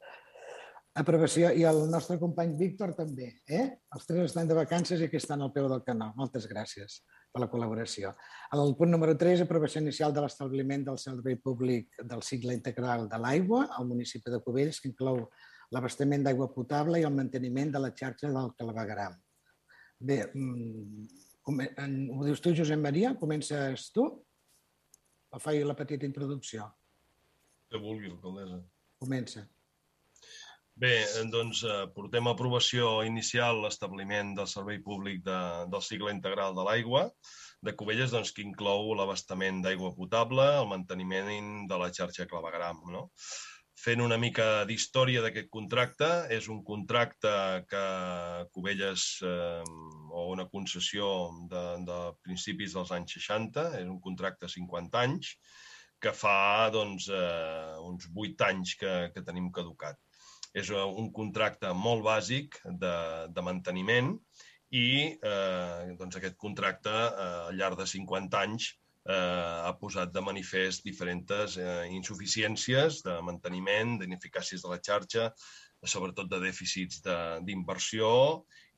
Aprovació. I el nostre company Víctor també. Eh? Els tres estan de vacances i aquí estan al peu del canal. Moltes gràcies per la col·laboració. El punt número 3, aprovació inicial de l'establiment del servei públic del cicle integral de l'aigua al municipi de Cubells, que inclou l'abastament d'aigua potable i el manteniment de la xarxa del clavegram. Bé, ho dius tu, Josep Maria? Comences tu? O faig la petita introducció? Que vulgui, alcaldessa. Comença. Bé, doncs portem a aprovació inicial l'establiment del servei públic de, del cicle integral de l'aigua de Cubelles, doncs, que inclou l'abastament d'aigua potable, el manteniment de la xarxa clavegram. No? Fent una mica d'història d'aquest contracte, és un contracte que Cubelles, eh, o una concessió de, de principis dels anys 60, és un contracte de 50 anys, que fa doncs, eh, uns 8 anys que, que tenim caducat. És un contracte molt bàsic de, de manteniment i eh, doncs aquest contracte eh, al llarg de 50 anys eh, ha posat de manifest diferents eh, insuficiències de manteniment, d'ineficàcies de la xarxa, sobretot de dèficits d'inversió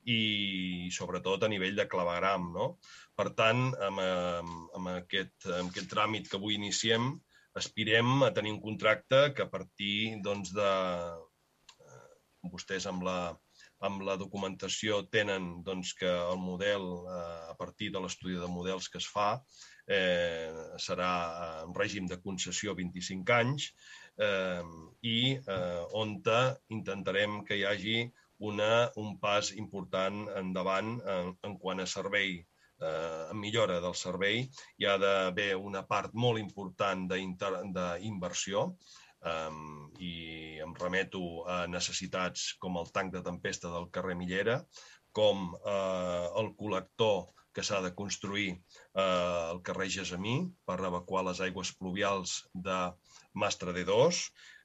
i sobretot a nivell de clavegram. No? Per tant, amb, amb, aquest, amb aquest tràmit que avui iniciem, aspirem a tenir un contracte que a partir doncs, de, vostès amb la, amb la documentació tenen doncs, que el model, eh, a partir de l'estudi de models que es fa, eh, serà en règim de concessió 25 anys eh, i eh, on intentarem que hi hagi una, un pas important endavant en, en quant a servei eh, en millora del servei. Hi ha d'haver una part molt important d'inversió um, i em remeto a necessitats com el tanc de tempesta del carrer Millera, com eh, el col·lector que s'ha de construir eh, al carrer Gesamí per evacuar les aigües pluvials de Mastre de Dos,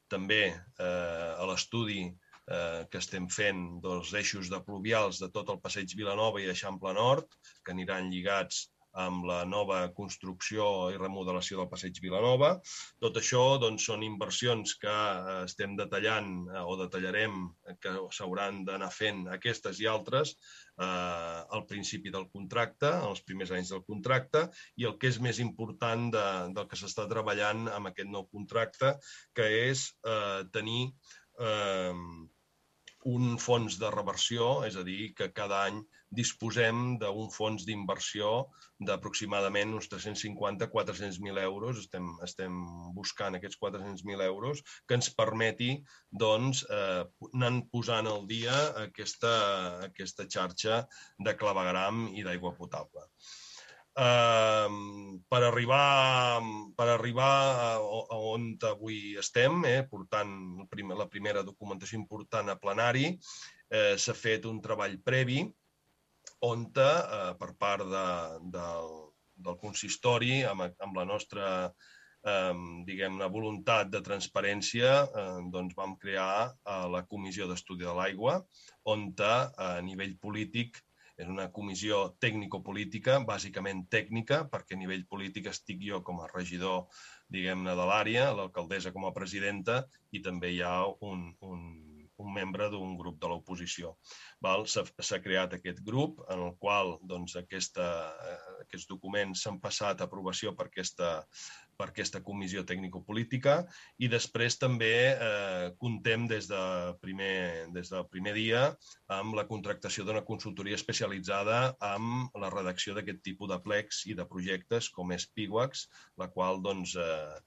també eh, a l'estudi eh, que estem fent dels eixos de pluvials de tot el passeig Vilanova i Eixample Nord, que aniran lligats amb la nova construcció i remodelació del passeig Vilanova. Tot això doncs, són inversions que eh, estem detallant eh, o detallarem que s'hauran d'anar fent aquestes i altres eh, al principi del contracte, els primers anys del contracte, i el que és més important de, del que s'està treballant amb aquest nou contracte, que és eh, tenir eh, un fons de reversió, és a dir, que cada any disposem d'un fons d'inversió d'aproximadament uns 350-400.000 euros. Estem, estem buscant aquests 400.000 euros que ens permeti doncs, eh, anar posant al dia aquesta, aquesta xarxa de clavegram i d'aigua potable. Uh, per arribar, per arribar a, a on avui estem, eh, portant la primera documentació important a plenari, eh, s'ha fet un treball previ on eh, per part de, del, del consistori, amb, amb la nostra eh, diguem-ne, voluntat de transparència, eh, doncs vam crear eh, la Comissió d'Estudi de l'Aigua, on eh, a nivell polític és una comissió tècnico-política, bàsicament tècnica, perquè a nivell polític estic jo com a regidor, diguem-ne, de l'àrea, l'alcaldessa com a presidenta, i també hi ha un, un, un membre d'un grup de l'oposició. S'ha creat aquest grup en el qual doncs, aquesta, eh, aquests documents s'han passat a aprovació per aquesta, per aquesta comissió tècnico-política i després també eh, contem des, de primer, des del primer dia amb la contractació d'una consultoria especialitzada amb la redacció d'aquest tipus de plecs i de projectes com és PIWAX, la qual doncs, eh,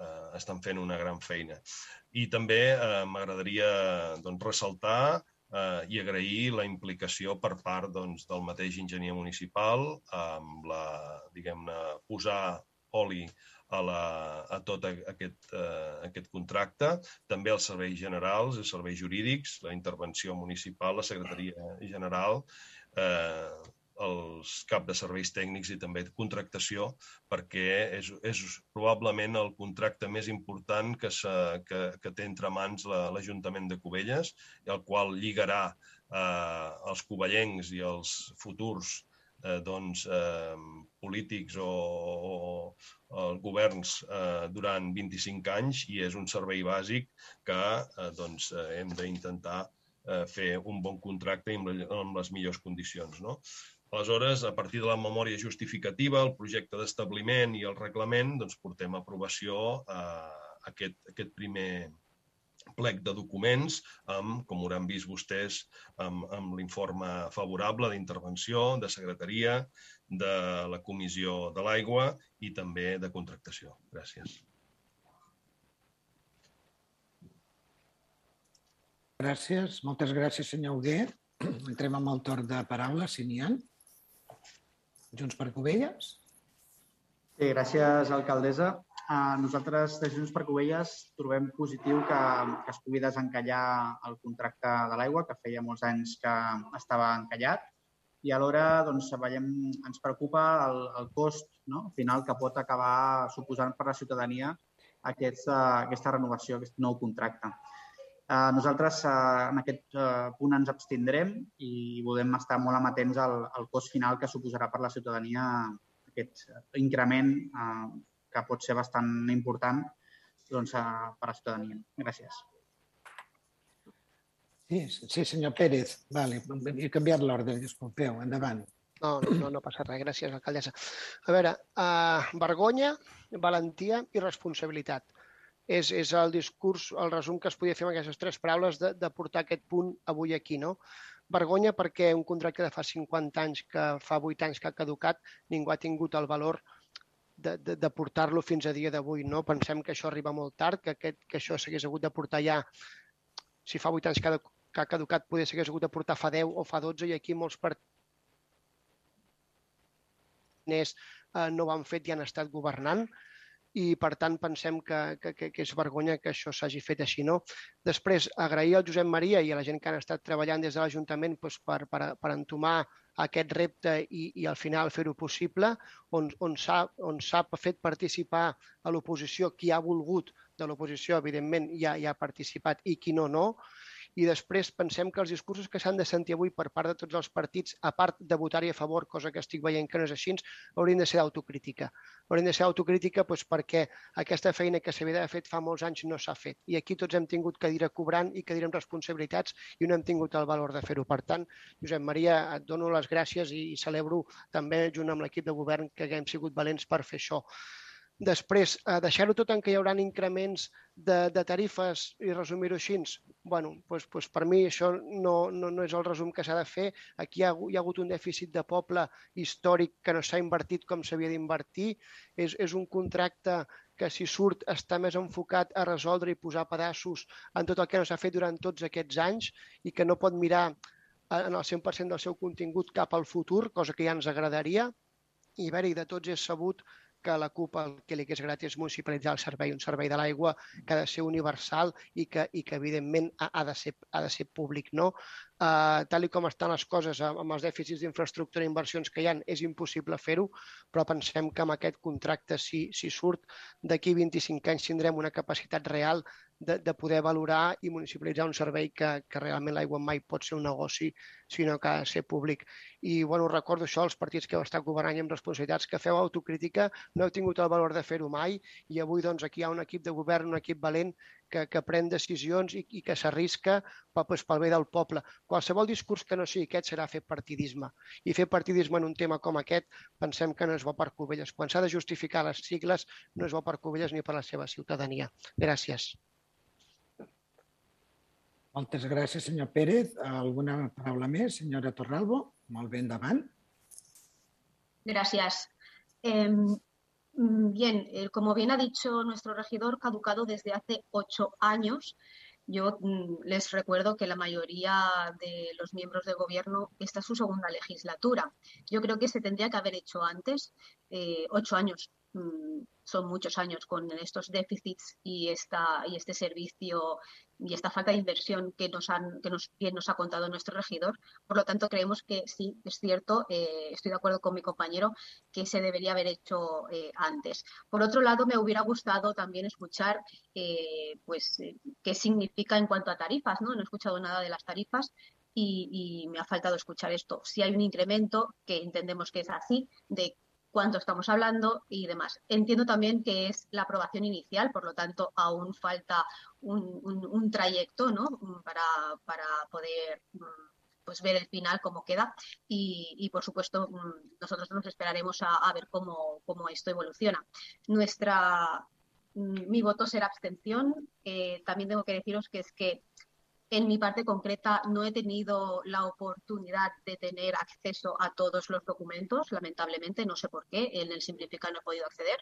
eh, estan fent una gran feina. I també eh, m'agradaria doncs, ressaltar eh, i agrair la implicació per part doncs, del mateix enginyer municipal amb la, diguem-ne, posar oli a, la, a tot aquest, eh, aquest contracte, també els serveis generals, els serveis jurídics, la intervenció municipal, la secretaria general, eh, els cap de serveis tècnics i també de contractació, perquè és, és probablement el contracte més important que, se, que, que té entre mans l'Ajuntament de Cubelles, el qual lligarà eh, els covellencs i els futurs eh, doncs, eh, polítics o, o, o governs eh, durant 25 anys i és un servei bàsic que eh, doncs, eh, hem d'intentar eh, fer un bon contracte amb, amb les millors condicions. No? Aleshores, a partir de la memòria justificativa, el projecte d'establiment i el reglament, doncs, portem a aprovació eh, aquest, aquest primer, plec de documents, amb, com hauran vist vostès, amb, amb l'informe favorable d'intervenció, de secretaria, de la Comissió de l'Aigua i també de contractació. Gràcies. Gràcies. Moltes gràcies, senyor Huguer. Entrem amb el torn de paraula, si n'hi ha. Junts per Covelles. Sí, gràcies, alcaldessa. Uh, nosaltres, de Junts per Covelles, trobem positiu que, que es pugui desencallar el contracte de l'aigua, que feia molts anys que estava encallat, i alhora doncs, veiem, ens preocupa el, el cost no? final que pot acabar suposant per la ciutadania aquest, uh, aquesta renovació, aquest nou contracte. Uh, nosaltres uh, en aquest uh, punt ens abstindrem i volem estar molt amatents al, al cost final que suposarà per la ciutadania aquest increment uh, que pot ser bastant important doncs, a, per a la ciutadania. Gràcies. Sí, sí, senyor Pérez. Vale. He canviat l'ordre, disculpeu. Endavant. No, no, no passa res. Gràcies, alcaldessa. A veure, uh, vergonya, valentia i responsabilitat. És, és el discurs, el resum que es podia fer amb aquestes tres paraules de, de portar aquest punt avui aquí, no? Vergonya perquè un contracte de fa 50 anys, que fa 8 anys que ha caducat, ningú ha tingut el valor de, de, de portar-lo fins a dia d'avui. No? Pensem que això arriba molt tard, que, aquest, que això s'hagués hagut de portar ja, si fa 8 anys que ha, que ha caducat, poder s'hagués hagut de portar fa 10 o fa 12 i aquí molts partits no ho han fet i han estat governant i per tant pensem que, que, que és vergonya que això s'hagi fet així. No? Després, agrair al Josep Maria i a la gent que han estat treballant des de l'Ajuntament doncs, per, per, per entomar aquest repte i, i al final fer-ho possible, on, on s'ha fet participar a l'oposició qui ha volgut de l'oposició, evidentment, ja, ja ha participat i qui no, no i després pensem que els discursos que s'han de sentir avui per part de tots els partits, a part de votar-hi a favor, cosa que estic veient que no és així, haurien de ser d'autocrítica. Haurien de ser d'autocrítica doncs, perquè aquesta feina que s'havia d'haver fet fa molts anys no s'ha fet. I aquí tots hem tingut que dir cobrant i que direm responsabilitats i no hem tingut el valor de fer-ho. Per tant, Josep Maria, et dono les gràcies i celebro també, junt amb l'equip de govern, que haguem sigut valents per fer això. Després, eh, deixar-ho tot en què hi haurà increments de, de tarifes i resumir-ho així, bueno, doncs, doncs per mi això no, no, no és el resum que s'ha de fer. Aquí hi ha, hi ha hagut un dèficit de poble històric que no s'ha invertit com s'havia d'invertir. És, és un contracte que si surt està més enfocat a resoldre i posar pedaços en tot el que no s'ha fet durant tots aquests anys i que no pot mirar en el 100% del seu contingut cap al futur, cosa que ja ens agradaria. I bé, de tots és sabut que la CUP el que li és gratis és municipalitzar el servei, un servei de l'aigua que ha de ser universal i que, i que evidentment ha, ha, de ser, ha de ser públic. No? Uh, tal com estan les coses amb els dèficits d'infraestructura i inversions que hi ha, és impossible fer-ho, però pensem que amb aquest contracte, si, si surt, d'aquí 25 anys tindrem una capacitat real de, de poder valorar i municipalitzar un servei que, que realment l'aigua mai pot ser un negoci, sinó que ha de ser públic. I bueno, recordo això, els partits que heu estat governant amb responsabilitats, que feu autocrítica, no heu tingut el valor de fer-ho mai i avui doncs, aquí hi ha un equip de govern, un equip valent que, que pren decisions i, i que s'arrisca pel, pues, pel bé del poble. Qualsevol discurs que no sigui aquest serà fer partidisme. I fer partidisme en un tema com aquest pensem que no és bo per Covelles. Quan s'ha de justificar les sigles no és bo per Covelles ni per la seva ciutadania. Gràcies. Moltes gràcies, senyor Pérez. ¿Alguna paraula més, señora Torralbo? Molt bé. Gracias. Eh, bien, eh, como bien ha dicho nuestro regidor, caducado desde hace ocho años. Yo mm, les recuerdo que la mayoría de los miembros de gobierno, esta es su segunda legislatura. Yo creo que se tendría que haber hecho antes, eh, ocho años mm, son muchos años con estos déficits y, esta, y este servicio y esta falta de inversión que nos, han, que nos, bien nos ha contado nuestro regidor. Por lo tanto, creemos que sí, es cierto, eh, estoy de acuerdo con mi compañero, que se debería haber hecho eh, antes. Por otro lado, me hubiera gustado también escuchar eh, pues, eh, qué significa en cuanto a tarifas. ¿no? no he escuchado nada de las tarifas y, y me ha faltado escuchar esto. Si hay un incremento, que entendemos que es así, de cuánto estamos hablando y demás. Entiendo también que es la aprobación inicial, por lo tanto, aún falta un, un, trayecto ¿no? para, para poder mm, pues ver el final cómo queda y, y por supuesto mm, nosotros nos esperaremos a, a ver cómo, cómo, esto evoluciona. Nuestra, mm, mi voto será abstención. Eh, también tengo que deciros que es que en mi parte concreta no he tenido la oportunidad de tener acceso a todos los documentos, lamentablemente, no sé por qué, en el simplificar no he podido acceder.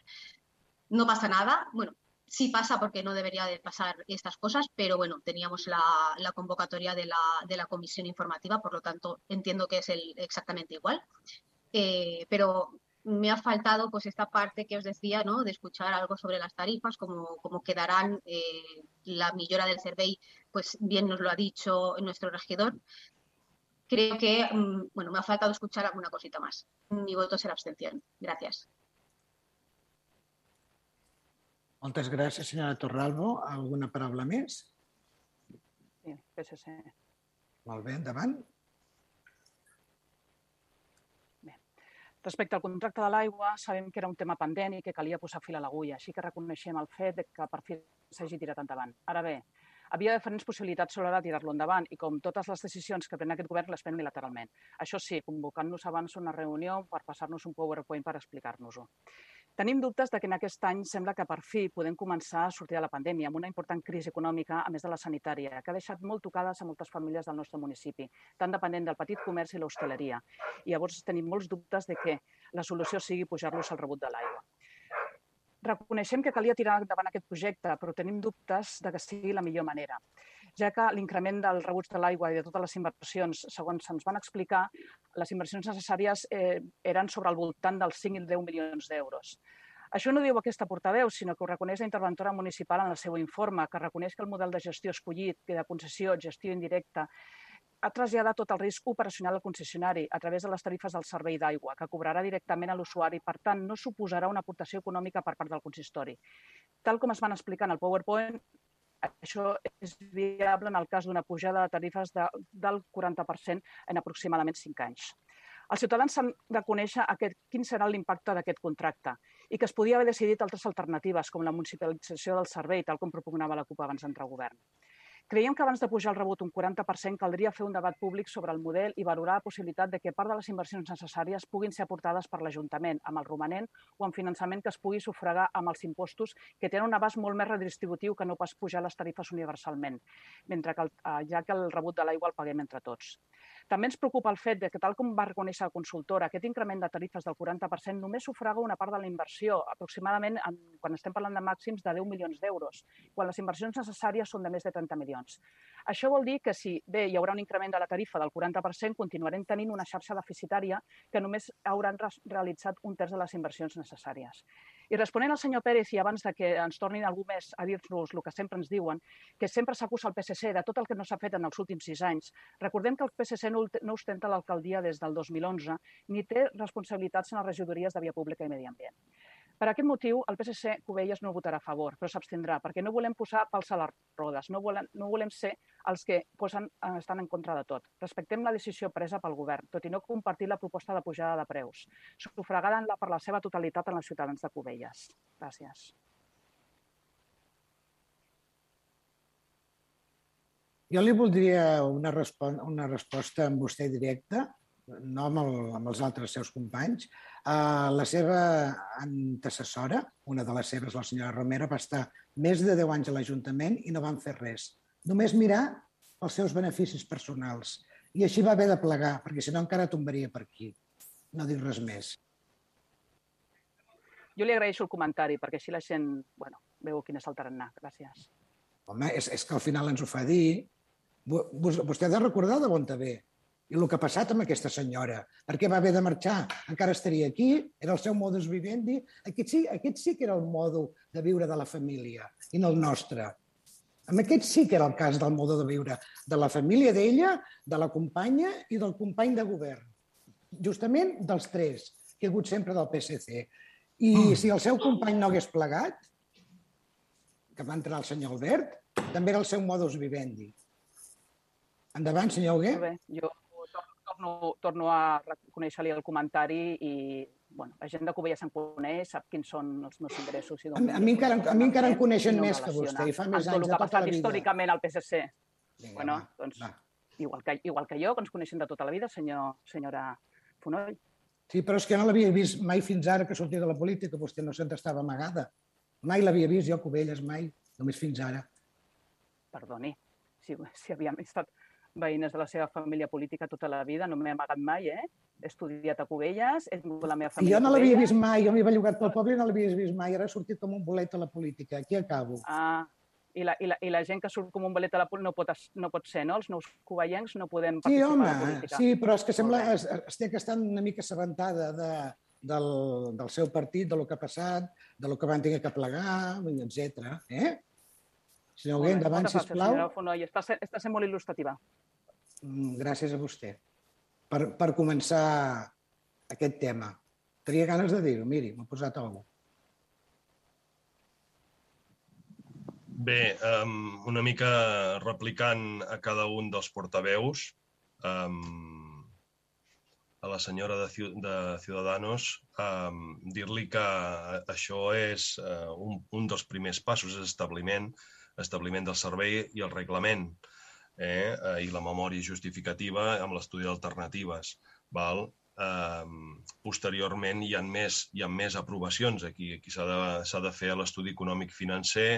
No pasa nada, bueno, sí pasa porque no debería de pasar estas cosas, pero bueno, teníamos la, la convocatoria de la, de la, comisión informativa, por lo tanto entiendo que es el, exactamente igual. Eh, pero me ha faltado pues esta parte que os decía, ¿no? de escuchar algo sobre las tarifas, cómo, cómo quedarán eh, la millora del survey, pues bien nos lo ha dicho nuestro regidor. Creo que, mm, bueno, me ha faltado escuchar alguna cosita más. Mi voto será abstención. Gracias. Moltes gràcies, senyora Torralbo. Alguna paraula més? Sí, PSC. Molt bé, endavant. Respecte al contracte de l'aigua, sabem que era un tema pendent i que calia posar fil a l'agulla, així que reconeixem el fet de que per fi s'hagi tirat endavant. Ara bé, havia diferents possibilitats sobre de tirar-lo endavant i com totes les decisions que pren aquest govern les pren unilateralment. Això sí, convocant-nos abans una reunió per passar-nos un PowerPoint per explicar-nos-ho. Tenim dubtes de que en aquest any sembla que per fi podem començar a sortir de la pandèmia amb una important crisi econòmica, a més de la sanitària, que ha deixat molt tocades a moltes famílies del nostre municipi, tan dependent del petit comerç i l'hostaleria. I llavors tenim molts dubtes de que la solució sigui pujar-los al rebut de l'aigua. Reconeixem que calia tirar endavant aquest projecte, però tenim dubtes de que sigui la millor manera ja que l'increment del rebuig de l'aigua i de totes les inversions, segons se'ns van explicar, les inversions necessàries eh, eren sobre el voltant dels 5 i 10 milions d'euros. Això no diu aquesta portaveu, sinó que ho reconeix la interventora municipal en el seu informe, que reconeix que el model de gestió escollit, que de concessió, gestió indirecta, ha traslladat tot el risc operacional al concessionari a través de les tarifes del servei d'aigua, que cobrarà directament a l'usuari, per tant, no suposarà una aportació econòmica per part del consistori. Tal com es van explicar en el PowerPoint, això és viable en el cas d'una pujada de tarifes de, del 40% en aproximadament 5 anys. Els ciutadans han de conèixer aquest, quin serà l'impacte d'aquest contracte i que es podia haver decidit altres alternatives, com la municipalització del servei, tal com propugnava la CUP abans d'entrar al govern. Creiem que abans de pujar el rebut un 40% caldria fer un debat públic sobre el model i valorar la possibilitat de que part de les inversions necessàries puguin ser aportades per l'Ajuntament, amb el romanent o amb finançament que es pugui sufragar amb els impostos que tenen un abast molt més redistributiu que no pas pujar les tarifes universalment, mentre que el, eh, ja que el rebut de l'aigua el paguem entre tots. També ens preocupa el fet de que, tal com va reconèixer la consultora, aquest increment de tarifes del 40% només sufraga una part de la inversió, aproximadament, en, quan estem parlant de màxims, de 10 milions d'euros, quan les inversions necessàries són de més de 30 milions. Això vol dir que si bé hi haurà un increment de la tarifa del 40%, continuarem tenint una xarxa deficitària que només hauran realitzat un terç de les inversions necessàries. I responent al senyor Pérez i abans de que ens tornin algú més a dir-nos el que sempre ens diuen, que sempre s'acusa el PSC de tot el que no s'ha fet en els últims sis anys, recordem que el PSC no, no ostenta l'alcaldia des del 2011 ni té responsabilitats en les regidories de Via Pública i Medi Ambient. Per aquest motiu, el PSC Covelles no votarà a favor, però s'abstindrà, perquè no volem posar pals a les rodes, no volem, no volem ser els que posen, eh, estan en contra de tot. Respectem la decisió presa pel govern, tot i no compartir la proposta de pujada de preus, sufragant-la per la seva totalitat en els ciutadans de Covelles. Gràcies. Jo li voldria una, respon una resposta amb vostè directa, no amb, el, amb els altres seus companys. Uh, la seva antecessora, una de les seves, la senyora Romero, va estar més de 10 anys a l'Ajuntament i no van fer res. Només mirar els seus beneficis personals. I així va haver de plegar, perquè si no encara tombaria per aquí. No dic res més. Jo li agraeixo el comentari, perquè així la gent bueno, veu quin és el tarannà. Gràcies. Home, és, és que al final ens ho fa dir. Vostè ha de recordar de on ve. I el que ha passat amb aquesta senyora? Per què va haver de marxar? Encara estaria aquí? Era el seu modus vivendi? Aquest sí, aquest sí que era el modo de viure de la família i no el nostre. Amb aquest sí que era el cas del modo de viure de la família d'ella, de la companya i del company de govern. Justament dels tres, que ha hagut sempre del PSC. I mm. si el seu company no hagués plegat, que va entrar el senyor Albert, també era el seu modus vivendi. Endavant, senyor Hugué. Molt bé, jo torno, torno a reconèixer-li el comentari i bueno, la gent de Cubella se'n coneix, sap quins són els meus ingressos. I a, a, mi encara, a mi encara em coneixen no més que vostè, i fa més anys de tota la vida. històricament al PSC. Vinga, bueno, va, doncs, va. Igual, que, igual que jo, que ens coneixen de tota la vida, senyor, senyora Fonoll. Sí, però és que no l'havia vist mai fins ara que sortia de la política. Vostè no se'n estava amagada. Mai l'havia vist jo, Cubelles, mai. Només fins ara. Perdoni, si, si havíem estat veïnes de la seva família política tota la vida, no m'he amagat mai, eh? He estudiat a Cubelles, he tingut la meva família Jo no l'havia vist mai, jo m'hi he bellugat pel poble i no l'havia vist mai, ara he sortit com un bolet a la política, aquí acabo. Ah, i la, i, la, i la gent que surt com un bolet a la política no pot, no pot ser, no? Els nous cuballencs no podem participar sí, home, a la política. Sí, però és que sembla, es, estic estant una mica assabentada de, del, del seu partit, de lo que ha passat, de lo que van tenir que plegar, etc. Eh? Senyor Hugué, endavant, sisplau. Senyora Fonoll, està, està sent molt il·lustrativa. Mm, gràcies a vostè. Per, per començar aquest tema. Tenia ganes de dir-ho, miri, m'ha posat algú. Bé, um, una mica replicant a cada un dels portaveus, um, a la senyora de, de Ciudadanos, um, dir-li que això és uh, un, un dels primers passos, és establiment, establiment del servei i el reglament eh, i la memòria justificativa amb l'estudi d'alternatives. Val? Eh, posteriorment hi ha més, hi ha més aprovacions. Aquí, aquí s'ha de, de fer l'estudi econòmic financer,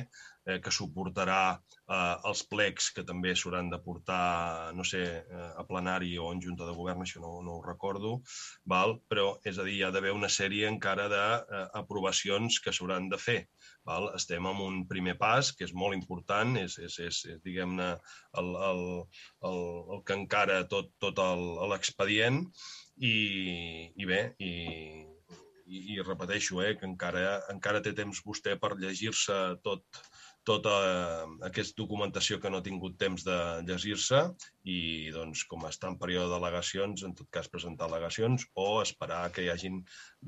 eh, que suportarà eh, els plecs que també s'hauran de portar, no sé, eh, a plenari o en Junta de Govern, això no, no ho recordo, val? però és a dir, hi ha d'haver una sèrie encara d'aprovacions que s'hauran de fer. Val? Estem en un primer pas que és molt important, és, és, és, és diguem-ne, el, el, el, el que encara tot, tot l'expedient i, i bé, i, i, i repeteixo eh, que encara, encara té temps vostè per llegir-se tot, tota aquesta documentació que no ha tingut temps de llegir-se i, doncs, com està en període d'al·legacions, en tot cas presentar al·legacions o esperar que hi hagin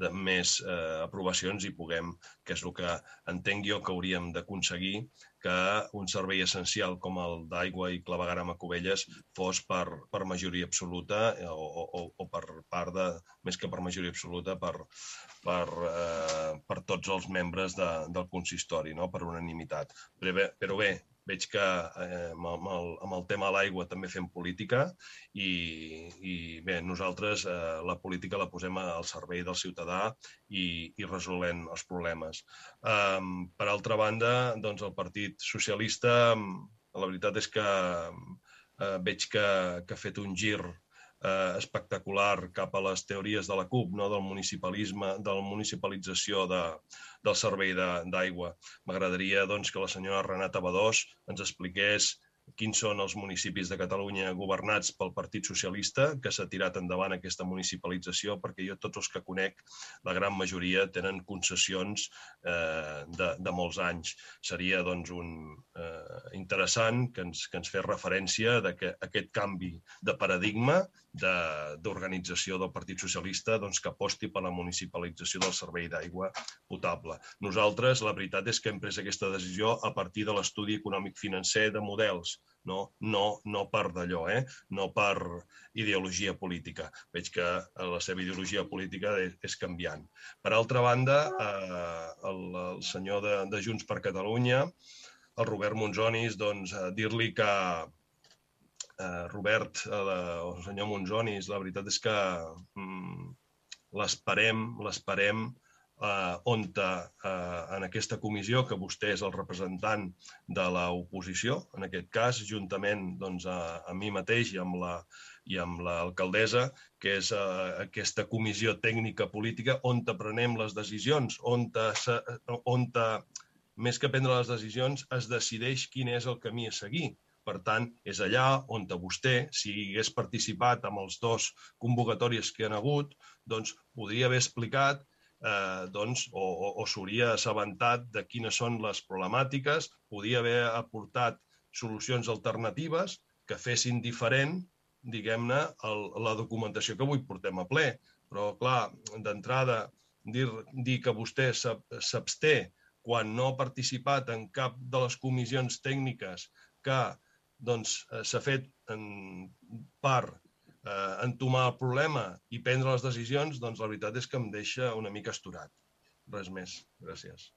de més eh, aprovacions i puguem, que és el que entenc jo que hauríem d'aconseguir, que un servei essencial com el d'aigua i clavegaram a Cubelles fos per, per majoria absoluta eh, o, o, o per part de, més que per majoria absoluta, per, per, eh, per tots els membres de, del consistori, no? per unanimitat. Però bé, però bé veig que eh, amb, el, amb el tema de l'aigua també fem política i, i bé, nosaltres eh, la política la posem al servei del ciutadà i, i resolent els problemes. Um, per altra banda, doncs el Partit Socialista, la veritat és que eh, veig que, que ha fet un gir eh, espectacular cap a les teories de la CUP, no? del municipalisme, de la municipalització de, del servei d'aigua. M'agradaria doncs, que la senyora Renata Badós ens expliqués quins són els municipis de Catalunya governats pel Partit Socialista, que s'ha tirat endavant aquesta municipalització, perquè jo tots els que conec, la gran majoria tenen concessions eh, de, de molts anys. Seria doncs, un, eh, interessant que ens, que ens fes referència de que aquest canvi de paradigma d'organització de, del Partit Socialista doncs, que aposti per la municipalització del servei d'aigua potable. Nosaltres, la veritat és que hem pres aquesta decisió a partir de l'estudi econòmic financer de models, no, no, no per d'allò, eh? no per ideologia política. Veig que la seva ideologia política és, és canviant. Per altra banda, eh, el, el senyor de, de Junts per Catalunya, el Robert Monzonis, doncs, eh, dir-li que eh, Robert, eh, el senyor Monzonis, la veritat és que mm, l'esperem, l'esperem eh, on eh, en aquesta comissió, que vostè és el representant de l'oposició, en aquest cas, juntament doncs, a, a mi mateix i amb la i amb l'alcaldessa, que és eh, aquesta comissió tècnica política on prenem les decisions, on, te, on més que prendre les decisions es decideix quin és el camí a seguir Per tant, és allà on vostè, si hagués participat amb els dos convocatòries que han hagut, doncs podria haver explicat eh, doncs, o, o, o s'hauria assabentat de quines són les problemàtiques, podia haver aportat solucions alternatives que fessin diferent, diguem-ne, la documentació que avui portem a ple. Però, clar, d'entrada, dir, dir que vostè s'absté quan no ha participat en cap de les comissions tècniques que doncs, eh, s'ha fet en part eh, entomar el problema i prendre les decisions, doncs la veritat és que em deixa una mica esturat. Res més. Gràcies.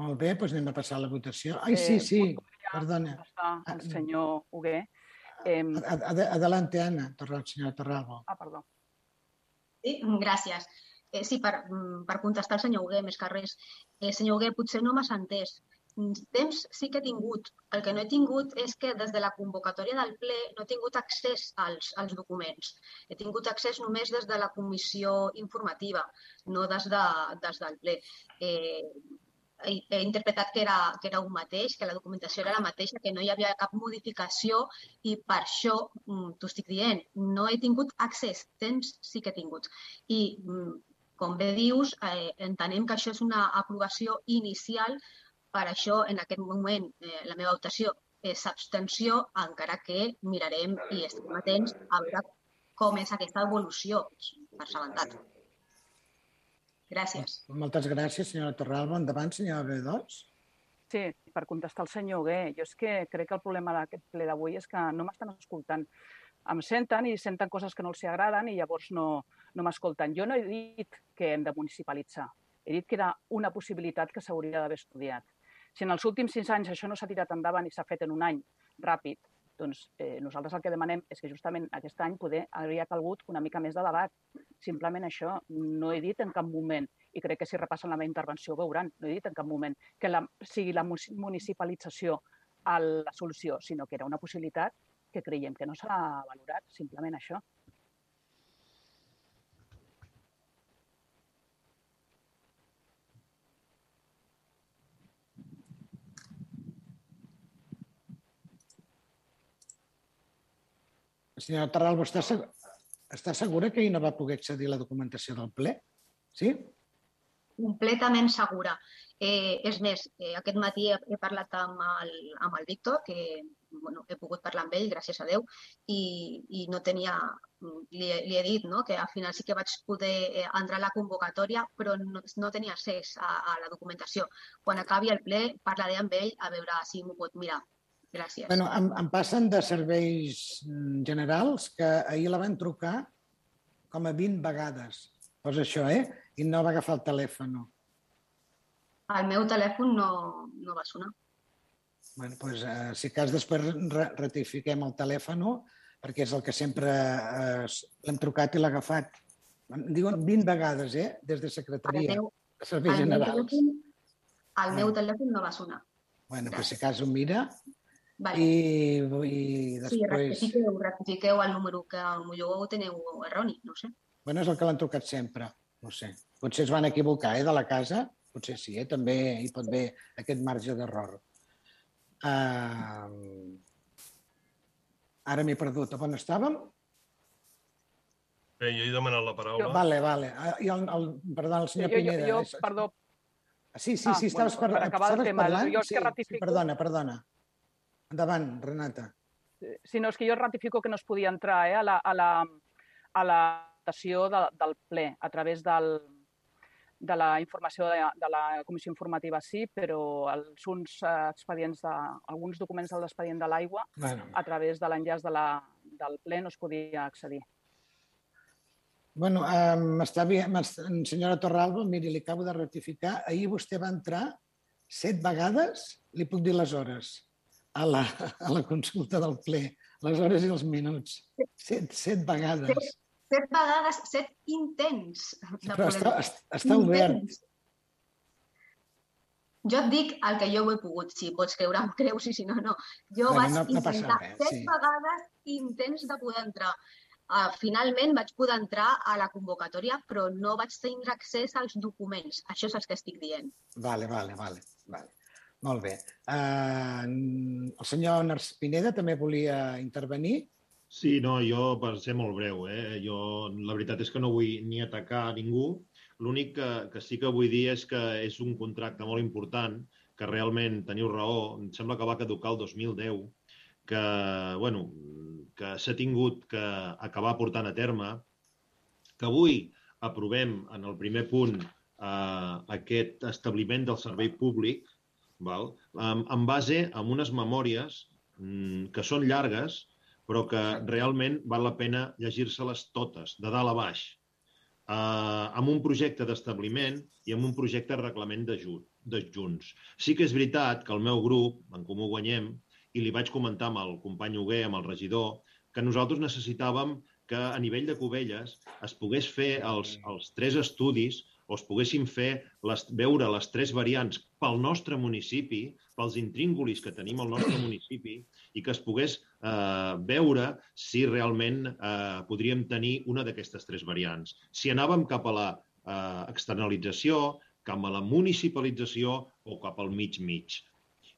Molt bé, doncs anem a passar a la votació. Ai, sí, sí, perdona. El senyor Hugué. Eh... Ad ad adelante, Anna, Torral, senyora Torralbo. Ah, perdó. Sí, gràcies. Eh, sí, per, per contestar al senyor Hugué, més que res. Eh, senyor Hugué, potser no m'has entès. Temps sí que he tingut. El que no he tingut és que des de la convocatòria del ple no he tingut accés als, als documents. He tingut accés només des de la comissió informativa, no des, de, des del ple. Eh, he, he interpretat que era, que era un mateix, que la documentació era la mateixa, que no hi havia cap modificació i per això mm, t'ho estic dient, no he tingut accés, temps sí que he tingut. I mm, com bé dius, eh, entenem que això és una aprovació inicial per això, en aquest moment, eh, la meva votació és abstenció, encara que mirarem i estem atents a veure com és aquesta evolució, per assabentat. Gràcies. Moltes gràcies, senyora Torralba. Endavant, senyora B2. Sí, per contestar al senyor Hugué, jo és que crec que el problema d'aquest ple d'avui és que no m'estan escoltant. Em senten i senten coses que no els agraden i llavors no, no m'escolten. Jo no he dit que hem de municipalitzar. He dit que era una possibilitat que s'hauria d'haver estudiat. Si en els últims sis anys això no s'ha tirat endavant i s'ha fet en un any ràpid, doncs eh, nosaltres el que demanem és que justament aquest any poder hauria calgut una mica més de debat. Simplement això no he dit en cap moment, i crec que si repassen la meva intervenció veuran, no he dit en cap moment que la, sigui la municipalització a la solució, sinó que era una possibilitat que creiem que no s'ha valorat, simplement això. Senyora Terralbo, està, està segura que ahir no va poder accedir a la documentació del ple? Sí? Completament segura. Eh, és més, eh, aquest matí he, he parlat amb el, amb el Víctor, que bueno, he pogut parlar amb ell, gràcies a Déu, i, i no tenia, li, li he dit no? que al final sí que vaig poder eh, entrar a la convocatòria, però no, no tenia accés a, a la documentació. Quan acabi el ple parlaré amb ell a veure si m'ho pot mirar. Gràcies. Bueno, em, em passen de serveis mm, generals que ahir la van trucar com a 20 vegades. Pues això, eh? I no va agafar el telèfon. El meu telèfon no, no va sonar. Bueno, pues, eh, si cas després ratifiquem el telèfon perquè és el que sempre eh, l'hem trucat i l'ha agafat. Em diuen 20 vegades, eh? Des de secretaria. meu, de serveis el generals. Meu telèfon, el meu telèfon no va sonar. Bueno, pues si cas ho mira Vale. i, i després... Sí, rectifiqueu, rectifiqueu el número que potser ho teniu erroni, no sé. Bueno, és el que l'han trucat sempre, no sé. Potser es van equivocar, eh, de la casa, potser sí, eh? també hi pot haver aquest marge d'error. Uh... Ara m'he perdut. On estàvem? Bé, jo he demanat la paraula. Vale, vale. Ah, I el, el, perdó, el senyor jo, Pineda. Jo, eh? jo, perdó, Sí, sí, Ah, sí, estaves, bueno, per par... acabar el tema, parlant? jo és que sí, ratifico- sí, perdona, perdona. Endavant, Renata. si no, és que jo ratifico que no es podia entrar eh, a la, a la, a la votació de, del ple a través del, de la informació de, de la comissió informativa sí, però els uns eh, expedients de, alguns documents de l'expedient de l'aigua Bueno. a través de l'enllaç de la, del ple no es podia accedir. Bueno, um, està bé, senyora Torralba, miri, li acabo de ratificar. Ahir vostè va entrar set vegades, li puc dir les hores, a la, a la consulta del ple, les hores i els minuts. Set, set vegades. Set vegades, set intents. De Però està, està, obert. Intents. Jo et dic el que jo ho he pogut, si pots creure, em creus i si no, no. Jo Bueno, vaig no- no intentar res, set sí. vegades intents de poder entrar. Uh, finalment vaig poder entrar a la convocatòria, però no vaig tindre accés als documents. Això és el que estic dient. Vale, vale, vale. vale. Molt bé. Uh, el senyor Nars Pineda també volia intervenir. Sí, no, jo per ser molt breu, eh? jo la veritat és que no vull ni atacar a ningú, l'únic que, que sí que vull dir és que és un contracte molt important, que realment teniu raó, em sembla que va caducar el 2010, que, bueno, que s'ha tingut que acabar portant a terme, que avui aprovem en el primer punt eh, aquest establiment del servei públic, val? En, en base a unes memòries mm, que són llargues, però que realment val la pena llegir-se-les totes, de dalt a baix, eh, amb un projecte d'establiment i amb un projecte de reglament de, de Junts. Sí que és veritat que el meu grup, en Comú Guanyem, i li vaig comentar amb el company Huguer, amb el regidor, que nosaltres necessitàvem que a nivell de Cubelles es pogués fer els, els tres estudis o es poguessin fer les, veure les tres variants pel nostre municipi, pels intríngulis que tenim al nostre municipi, i que es pogués eh, veure si realment eh, podríem tenir una d'aquestes tres variants. Si anàvem cap a la eh, externalització, cap a la municipalització o cap al mig-mig.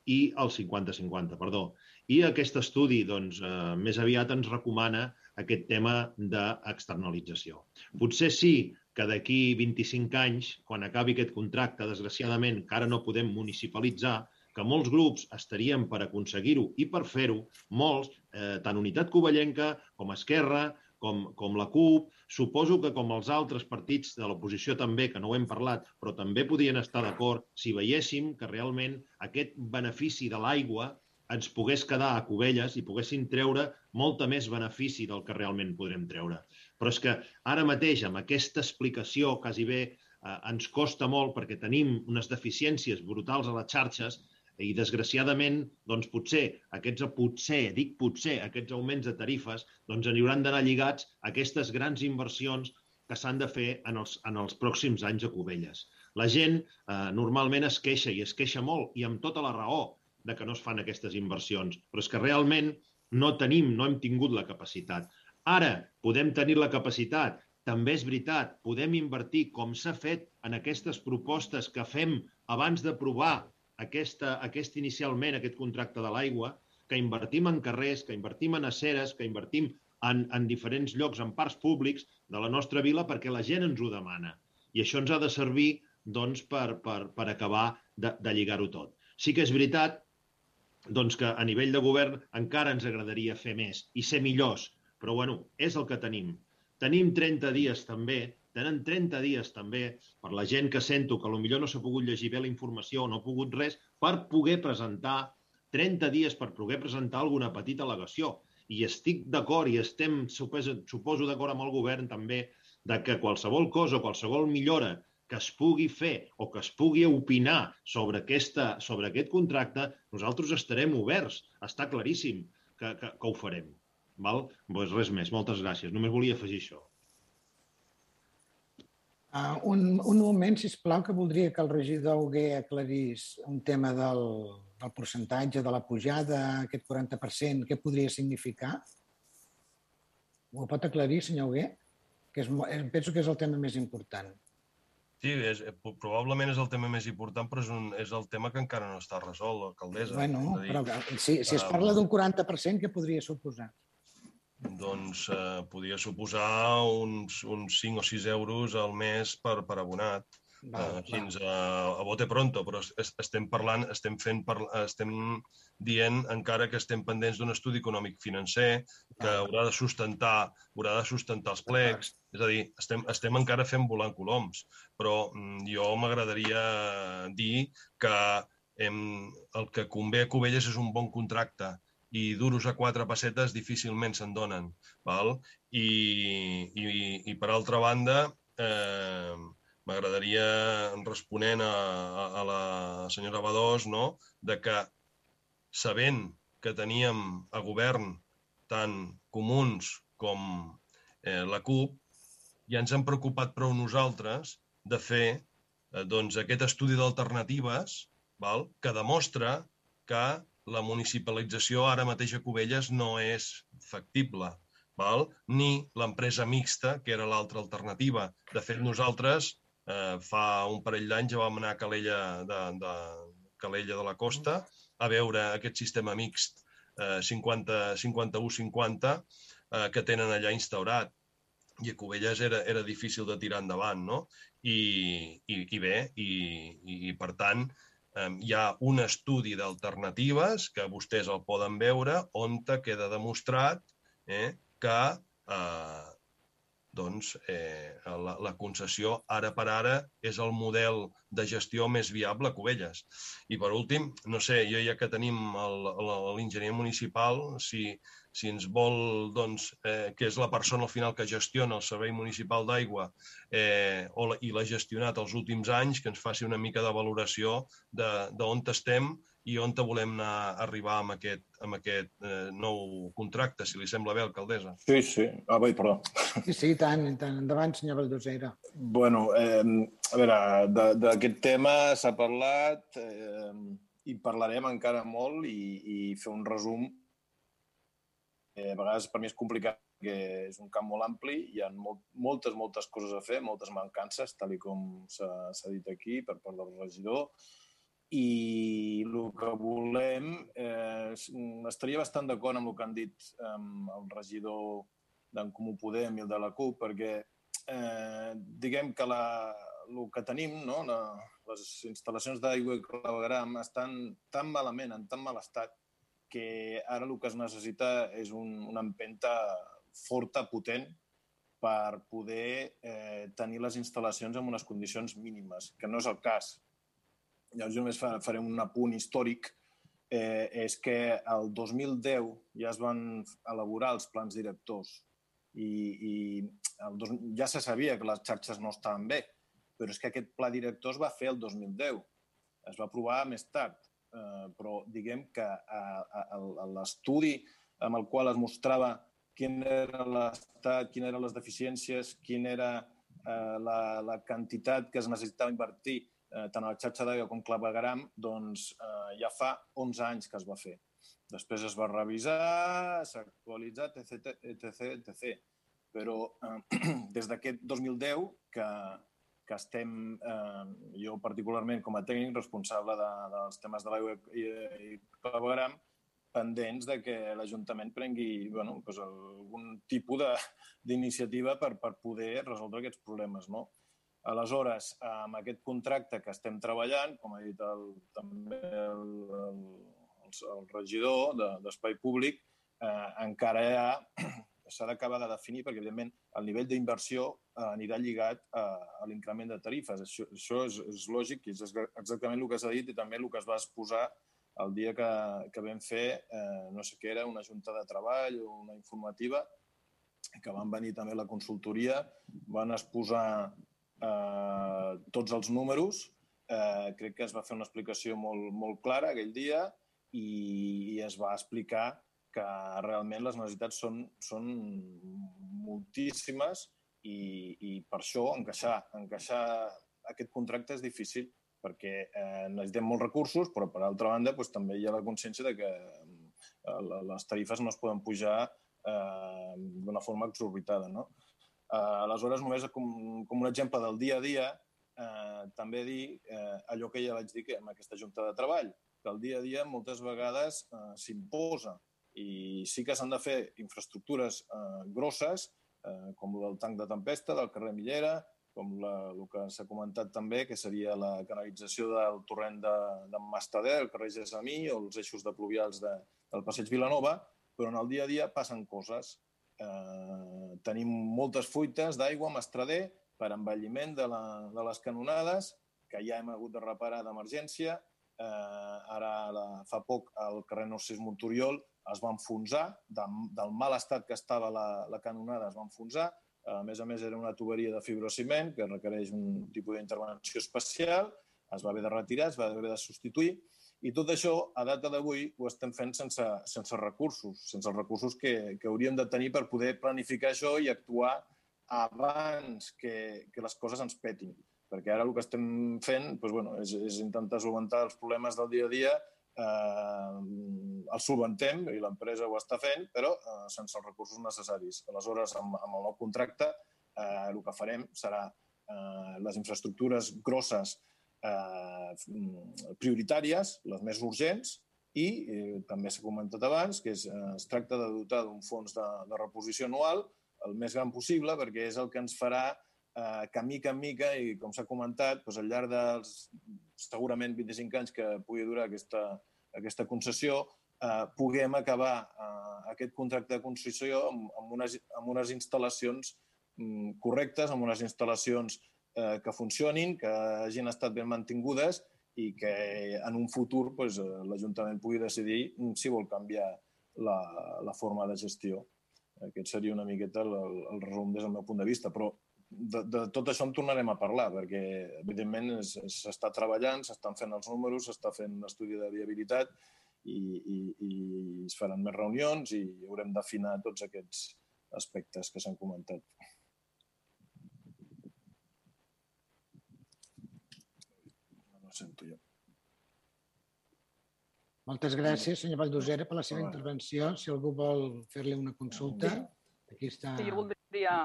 I el 50-50, perdó. I aquest estudi, doncs, eh, més aviat ens recomana aquest tema d'externalització. Potser sí que d'aquí 25 anys, quan acabi aquest contracte, desgraciadament, que ara no podem municipalitzar, que molts grups estarien per aconseguir-ho i per fer-ho, molts, eh, tant Unitat Covellenca com Esquerra, com, com la CUP, suposo que com els altres partits de l'oposició també, que no ho hem parlat, però també podien estar d'acord si veiéssim que realment aquest benefici de l'aigua ens pogués quedar a Cubelles i poguessin treure molta més benefici del que realment podrem treure. Però és que ara mateix, amb aquesta explicació, quasi bé eh, ens costa molt perquè tenim unes deficiències brutals a les xarxes i, desgraciadament, doncs potser aquests, potser, dic potser, aquests augments de tarifes, doncs en hauran d'anar lligats a aquestes grans inversions que s'han de fer en els, en els pròxims anys a Cubelles. La gent eh, normalment es queixa i es queixa molt i amb tota la raó de que no es fan aquestes inversions, però és que realment no tenim, no hem tingut la capacitat. Ara podem tenir la capacitat, també és veritat, podem invertir com s'ha fet en aquestes propostes que fem abans d'aprovar aquesta, aquest inicialment, aquest contracte de l'aigua, que invertim en carrers, que invertim en aceres, que invertim en, en diferents llocs, en parcs públics de la nostra vila, perquè la gent ens ho demana. I això ens ha de servir doncs, per, per, per acabar de, de lligar-ho tot. Sí que és veritat doncs, que a nivell de govern encara ens agradaria fer més i ser millors, però bueno, és el que tenim. Tenim 30 dies també, tenen 30 dies també, per la gent que sento que potser no s'ha pogut llegir bé la informació o no ha pogut res, per poder presentar 30 dies per poder presentar alguna petita al·legació. I estic d'acord i estem, suposo, d'acord amb el govern també, de que qualsevol cosa qualsevol millora que es pugui fer o que es pugui opinar sobre, aquesta, sobre aquest contracte, nosaltres estarem oberts. Està claríssim que, que, que ho farem. Val? Pues res més, moltes gràcies. Només volia afegir això. Uh, un, un moment, si plau, que voldria que el regidor Huguer aclarís un tema del, del percentatge de la pujada, aquest 40%, què podria significar? Ho pot aclarir, senyor Huguer? Que és, penso que és el tema més important. Sí, és, probablement és el tema més important, però és, un, és el tema que encara no està resolt, alcaldessa. Bueno, dir, però si, si es parla d'un 40%, què podria suposar? Doncs eh, podia suposar uns, uns 5 o 6 euros al mes per, per abonat. Val, eh, fins a, a bote pronto, però es, estem parlant, estem fent, par, estem dient encara que estem pendents d'un estudi econòmic financer que val. haurà de sustentar, haurà de sustentar els plecs, és a dir, estem, estem encara fent volant coloms, però mm, jo m'agradaria dir que hem, el que convé a Cubelles és un bon contracte i duros a quatre pessetes difícilment se'n donen. Val? I, i, I per altra banda, eh, m'agradaria, responent a, a, a la senyora Badós, no? de que sabent que teníem a govern tant comuns com eh, la CUP, ja ens hem preocupat prou nosaltres de fer eh, doncs, aquest estudi d'alternatives que demostra que la municipalització ara mateix a Cubelles no és factible, val? ni l'empresa mixta, que era l'altra alternativa. De fet, nosaltres eh, fa un parell d'anys ja vam anar a Calella de, de Calella de la Costa, a veure aquest sistema mixt eh, 50-51-50 eh, que tenen allà instaurat. I a Cubelles era, era difícil de tirar endavant, no? I, i, i bé, i, i, i per tant, hi ha un estudi d'alternatives que vostès el poden veure on te queda demostrat eh, que eh, doncs, eh, la, la concessió ara per ara és el model de gestió més viable a Cubelles. I per últim, no sé, jo ja que tenim l'enginyer municipal, si, si ens vol, doncs, eh, que és la persona al final que gestiona el Servei Municipal d'Aigua eh, o la, i l'ha gestionat els últims anys, que ens faci una mica de valoració d'on estem i on volem anar a arribar amb aquest, amb aquest eh, nou contracte, si li sembla bé, alcaldessa. Sí, sí. Ah, bé, perdó. Sí, sí, tant, tant. Endavant, senyor Valdosera. Bueno, eh, a veure, d'aquest tema s'ha parlat eh, i parlarem encara molt i, i fer un resum. Eh, a vegades per mi és complicat perquè és un camp molt ampli, hi ha molt, moltes, moltes coses a fer, moltes mancances, tal i com s'ha dit aquí per part del regidor, i el que volem, eh, estaria bastant d'acord amb el que han dit eh, el regidor d'en Comú Podem i el de la CUP, perquè eh, diguem que la, el que tenim, no, la, les instal·lacions d'aigua i clavegram estan tan malament, en tan mal estat, que ara el que es necessita és un, una empenta forta, potent, per poder eh, tenir les instal·lacions en unes condicions mínimes, que no és el cas. Llavors, jo només faré un apunt històric. Eh, és que el 2010 ja es van elaborar els plans directors i, i el dos, ja se sabia que les xarxes no estaven bé, però és que aquest pla director es va fer el 2010. Es va aprovar més tard, eh, però diguem que eh, l'estudi amb el qual es mostrava quin era l'estat, quines eren les deficiències, quina era eh, la, la quantitat que es necessitava invertir eh, tant a la xarxa d'aigua com clavegram, doncs eh, ja fa 11 anys que es va fer. Després es va revisar, s'ha actualitzat, etc, etc, etc. Però eh, des d'aquest 2010 que, que estem, eh, jo particularment com a tècnic responsable de, dels temes de l'aigua i, i clavegram, pendents de que l'Ajuntament prengui bueno, doncs algun tipus d'iniciativa per, per poder resoldre aquests problemes. No? Aleshores, amb aquest contracte que estem treballant, com ha dit el, també el, el, el, regidor d'Espai de, Públic, eh, encara s'ha d'acabar de definir perquè, evidentment, el nivell d'inversió eh, anirà lligat a, a l'increment de tarifes. Això, això és, és lògic i és exactament el que s'ha dit i també el que es va exposar el dia que, que vam fer, eh, no sé què era, una junta de treball o una informativa, que van venir també la consultoria, van exposar eh, tots els números. Eh, crec que es va fer una explicació molt, molt clara aquell dia i, i es va explicar que realment les necessitats són, són moltíssimes i, i per això encaixar, encaixar aquest contracte és difícil perquè eh, necessitem molts recursos, però per altra banda doncs, també hi ha la consciència de que eh, les tarifes no es poden pujar eh, d'una forma exorbitada. No? Eh, aleshores, només com, com un exemple del dia a dia, eh, també dir eh, allò que ja vaig dir que amb aquesta junta de treball, que el dia a dia moltes vegades eh, s'imposa i sí que s'han de fer infraestructures eh, grosses, eh, com el del tanc de tempesta del carrer Millera, com la, el que s'ha comentat també, que seria la canalització del torrent de, de Mastader, el carrer Gessamí, o els eixos de pluvials de, del passeig Vilanova, però en el dia a dia passen coses Eh, tenim moltes fuites d'aigua amb estrader per envelliment de, la, de les canonades, que ja hem hagut de reparar d'emergència. Eh, ara, la, fa poc, el carrer Narcís Montoriol es va enfonsar, de, del mal estat que estava la, la canonada es va enfonsar. A més a més, era una tuberia de fibrociment que requereix un tipus d'intervenció especial. Es va haver de retirar, es va haver de substituir i tot això, a data d'avui, ho estem fent sense, sense recursos, sense els recursos que, que hauríem de tenir per poder planificar això i actuar abans que, que les coses ens petin. Perquè ara el que estem fent doncs, bueno, és, és intentar solventar els problemes del dia a dia, eh, els solventem i l'empresa ho està fent, però eh, sense els recursos necessaris. Aleshores, amb, amb el nou contracte, eh, el que farem serà eh, les infraestructures grosses eh, prioritàries, les més urgents, i eh, també s'ha comentat abans que és, eh, es tracta de dotar d'un fons de, de reposició anual el més gran possible perquè és el que ens farà eh, que mica en mica i com s'ha comentat doncs, al llarg dels segurament 25 anys que pugui durar aquesta, aquesta concessió eh, puguem acabar eh, aquest contracte de construcció amb, amb, unes, amb unes instal·lacions mm, correctes, amb unes instal·lacions eh, que funcionin, que hagin estat ben mantingudes i que en un futur pues, eh, l'Ajuntament pugui decidir si vol canviar la, la forma de gestió. Aquest seria una miqueta el, el resum des del meu punt de vista, però de, de tot això en tornarem a parlar, perquè evidentment s'està treballant, s'estan fent els números, s'està fent l'estudi de viabilitat i, i, i es faran més reunions i haurem d'afinar tots aquests aspectes que s'han comentat. No sento jo. Moltes gràcies, senyor Valdosera, per la seva intervenció. Si algú vol fer-li una consulta, aquí està. Sí, jo voldria,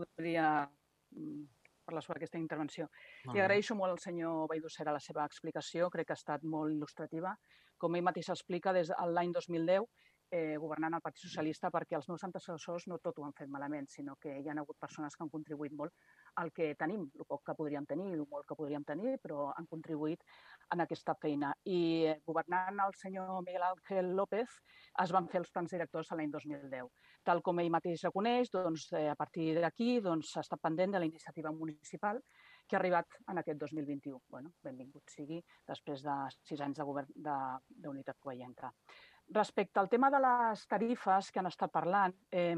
voldria mm, parlar sobre aquesta intervenció. Li agraeixo molt al senyor Valldossera la seva explicació, crec que ha estat molt il·lustrativa. Com ell mateix explica, des de l'any 2010 eh, governant el Partit Socialista perquè els meus antecessors no tot ho han fet malament, sinó que hi ha hagut persones que han contribuït molt al que tenim, el poc que podríem tenir, el molt que podríem tenir, però han contribuït en aquesta feina. I governant el senyor Miguel Ángel López es van fer els plans directors l'any 2010. Tal com ell mateix reconeix, doncs, eh, a partir d'aquí doncs, estat pendent de la iniciativa municipal que ha arribat en aquest 2021. Bueno, benvingut sigui després de sis anys de govern d'unitat covellenca. Respecte al tema de les tarifes que han estat parlant, eh,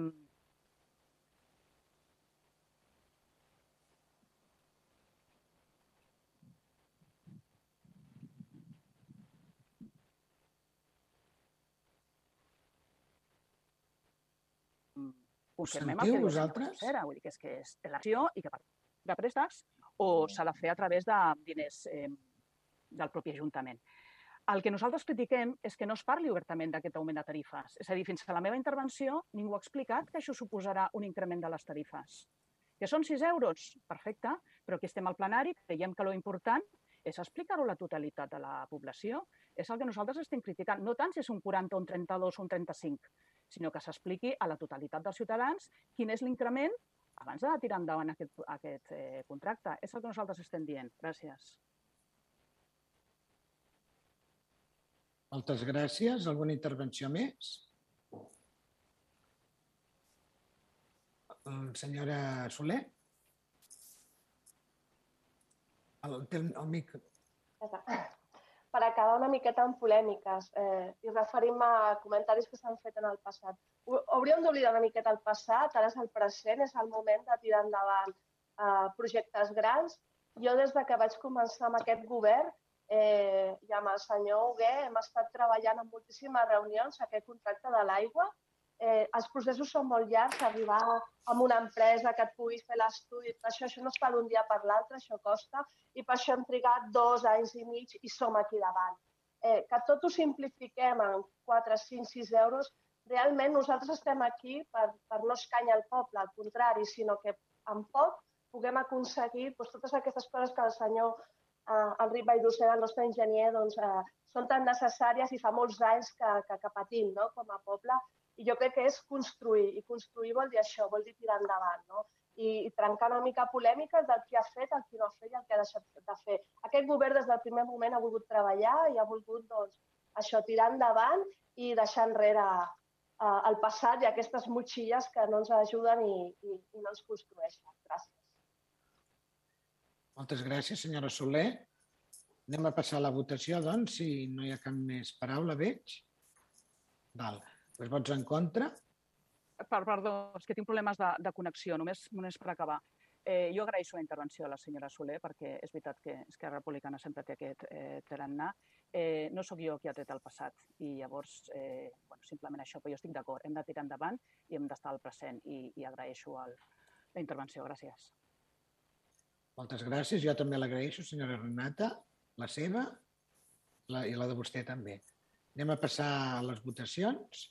confirmem el que diu vosaltres? Valldossera, vull dir que és que és l'acció i que per de préstecs o s'ha de fer a través de diners eh, del propi Ajuntament. El que nosaltres critiquem és que no es parli obertament d'aquest augment de tarifes. És a dir, fins a la meva intervenció ningú ha explicat que això suposarà un increment de les tarifes. Que són 6 euros, perfecte, però aquí estem al plenari, creiem que lo important és explicar-ho a la totalitat de la població. És el que nosaltres estem criticant. No tant si és un 40, un 32 o un 35, sinó que s'expliqui a la totalitat dels ciutadans quin és l'increment abans de tirar endavant aquest, aquest eh, contracte. És el que nosaltres estem dient. Gràcies. Moltes gràcies. Alguna intervenció més? Mm, Senyora Soler? El, el, el micro. Per acabar una miqueta amb polèmiques eh, i referim-me a comentaris que s'han fet en el passat. Hauríem d'oblidar una miqueta el passat, ara és el present, és el moment de tirar endavant eh, projectes grans. Jo des de que vaig començar amb aquest govern eh, i amb el senyor Hugué hem estat treballant en moltíssimes reunions aquest contracte de l'aigua. Eh, els processos són molt llargs, arribar amb una empresa que et pugui fer l'estudi, això, això no es fa d'un dia per l'altre, això costa, i per això hem trigat dos anys i mig i som aquí davant. Eh, que tot ho simplifiquem en 4, 5, 6 euros, realment nosaltres estem aquí per, per no escanyar el poble, al contrari, sinó que amb poc puguem aconseguir doncs, totes aquestes coses que el senyor eh, Enric Valldossera, el nostre enginyer, doncs, eh, són tan necessàries i fa molts anys que, que, que patim no? com a poble. I jo crec que és construir, i construir vol dir això, vol dir tirar endavant, no? I, i trencar una mica polèmiques del qui ha fet, el qui no ha fet i el que ha deixat de fer. Aquest govern des del primer moment ha volgut treballar i ha volgut doncs, això tirar endavant i deixar enrere eh, el passat i aquestes motxilles que no ens ajuden i, i, i no ens construeixen. Gràcies. Moltes gràcies, senyora Soler. Anem a passar a la votació, doncs, si no hi ha cap més paraula, veig. Val. Els vots en contra? Per, perdó, és que tinc problemes de, de connexió, només, només per acabar. Eh, jo agraeixo la intervenció de la senyora Soler perquè és veritat que Esquerra Republicana sempre té aquest eh, tarannà. Eh, no sóc jo qui ha tret el passat i llavors, eh, bueno, simplement això, però jo estic d'acord. Hem de tirar endavant i hem d'estar al present i, i agraeixo el, la intervenció. Gràcies. Moltes gràcies. Jo també l'agraeixo, senyora Renata, la seva la, i la de vostè també. Anem a passar a les votacions.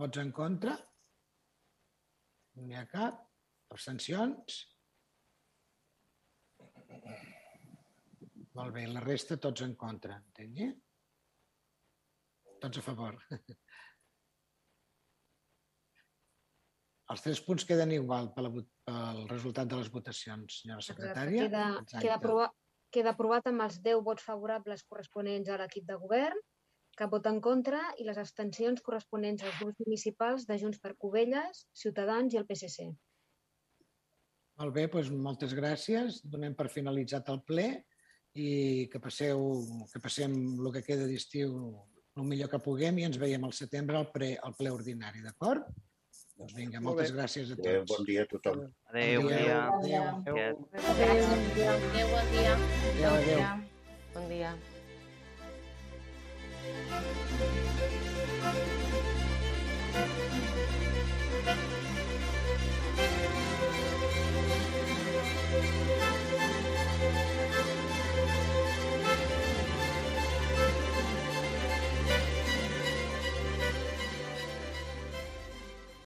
Vots en contra? No n'hi ha cap. Abstencions? Molt bé, la resta tots en contra, entengui? Tots a favor. Els tres punts queden igual pel, pel resultat de les votacions, senyora secretària. Queda, Exacte. queda, aprovat, queda aprovat amb els 10 vots favorables corresponents a l'equip de govern, cap vot en contra i les abstencions corresponents als grups municipals de Junts per Covelles, Ciutadans i el PSC. Molt bé, doncs moltes gràcies. Donem per finalitzat el ple i que passeu, que passem el que queda d'estiu el millor que puguem i ens veiem al setembre al ple, al ple ordinari, d'acord? Doncs vinga, Molt moltes bé. gràcies a Adéu, tots. bon dia a tothom. Adéu, bon dia. Adéu. Adéu. Adéu, bon dia. Adéu, bon dia. Adéu, adéu. Bon dia. Thank you. Música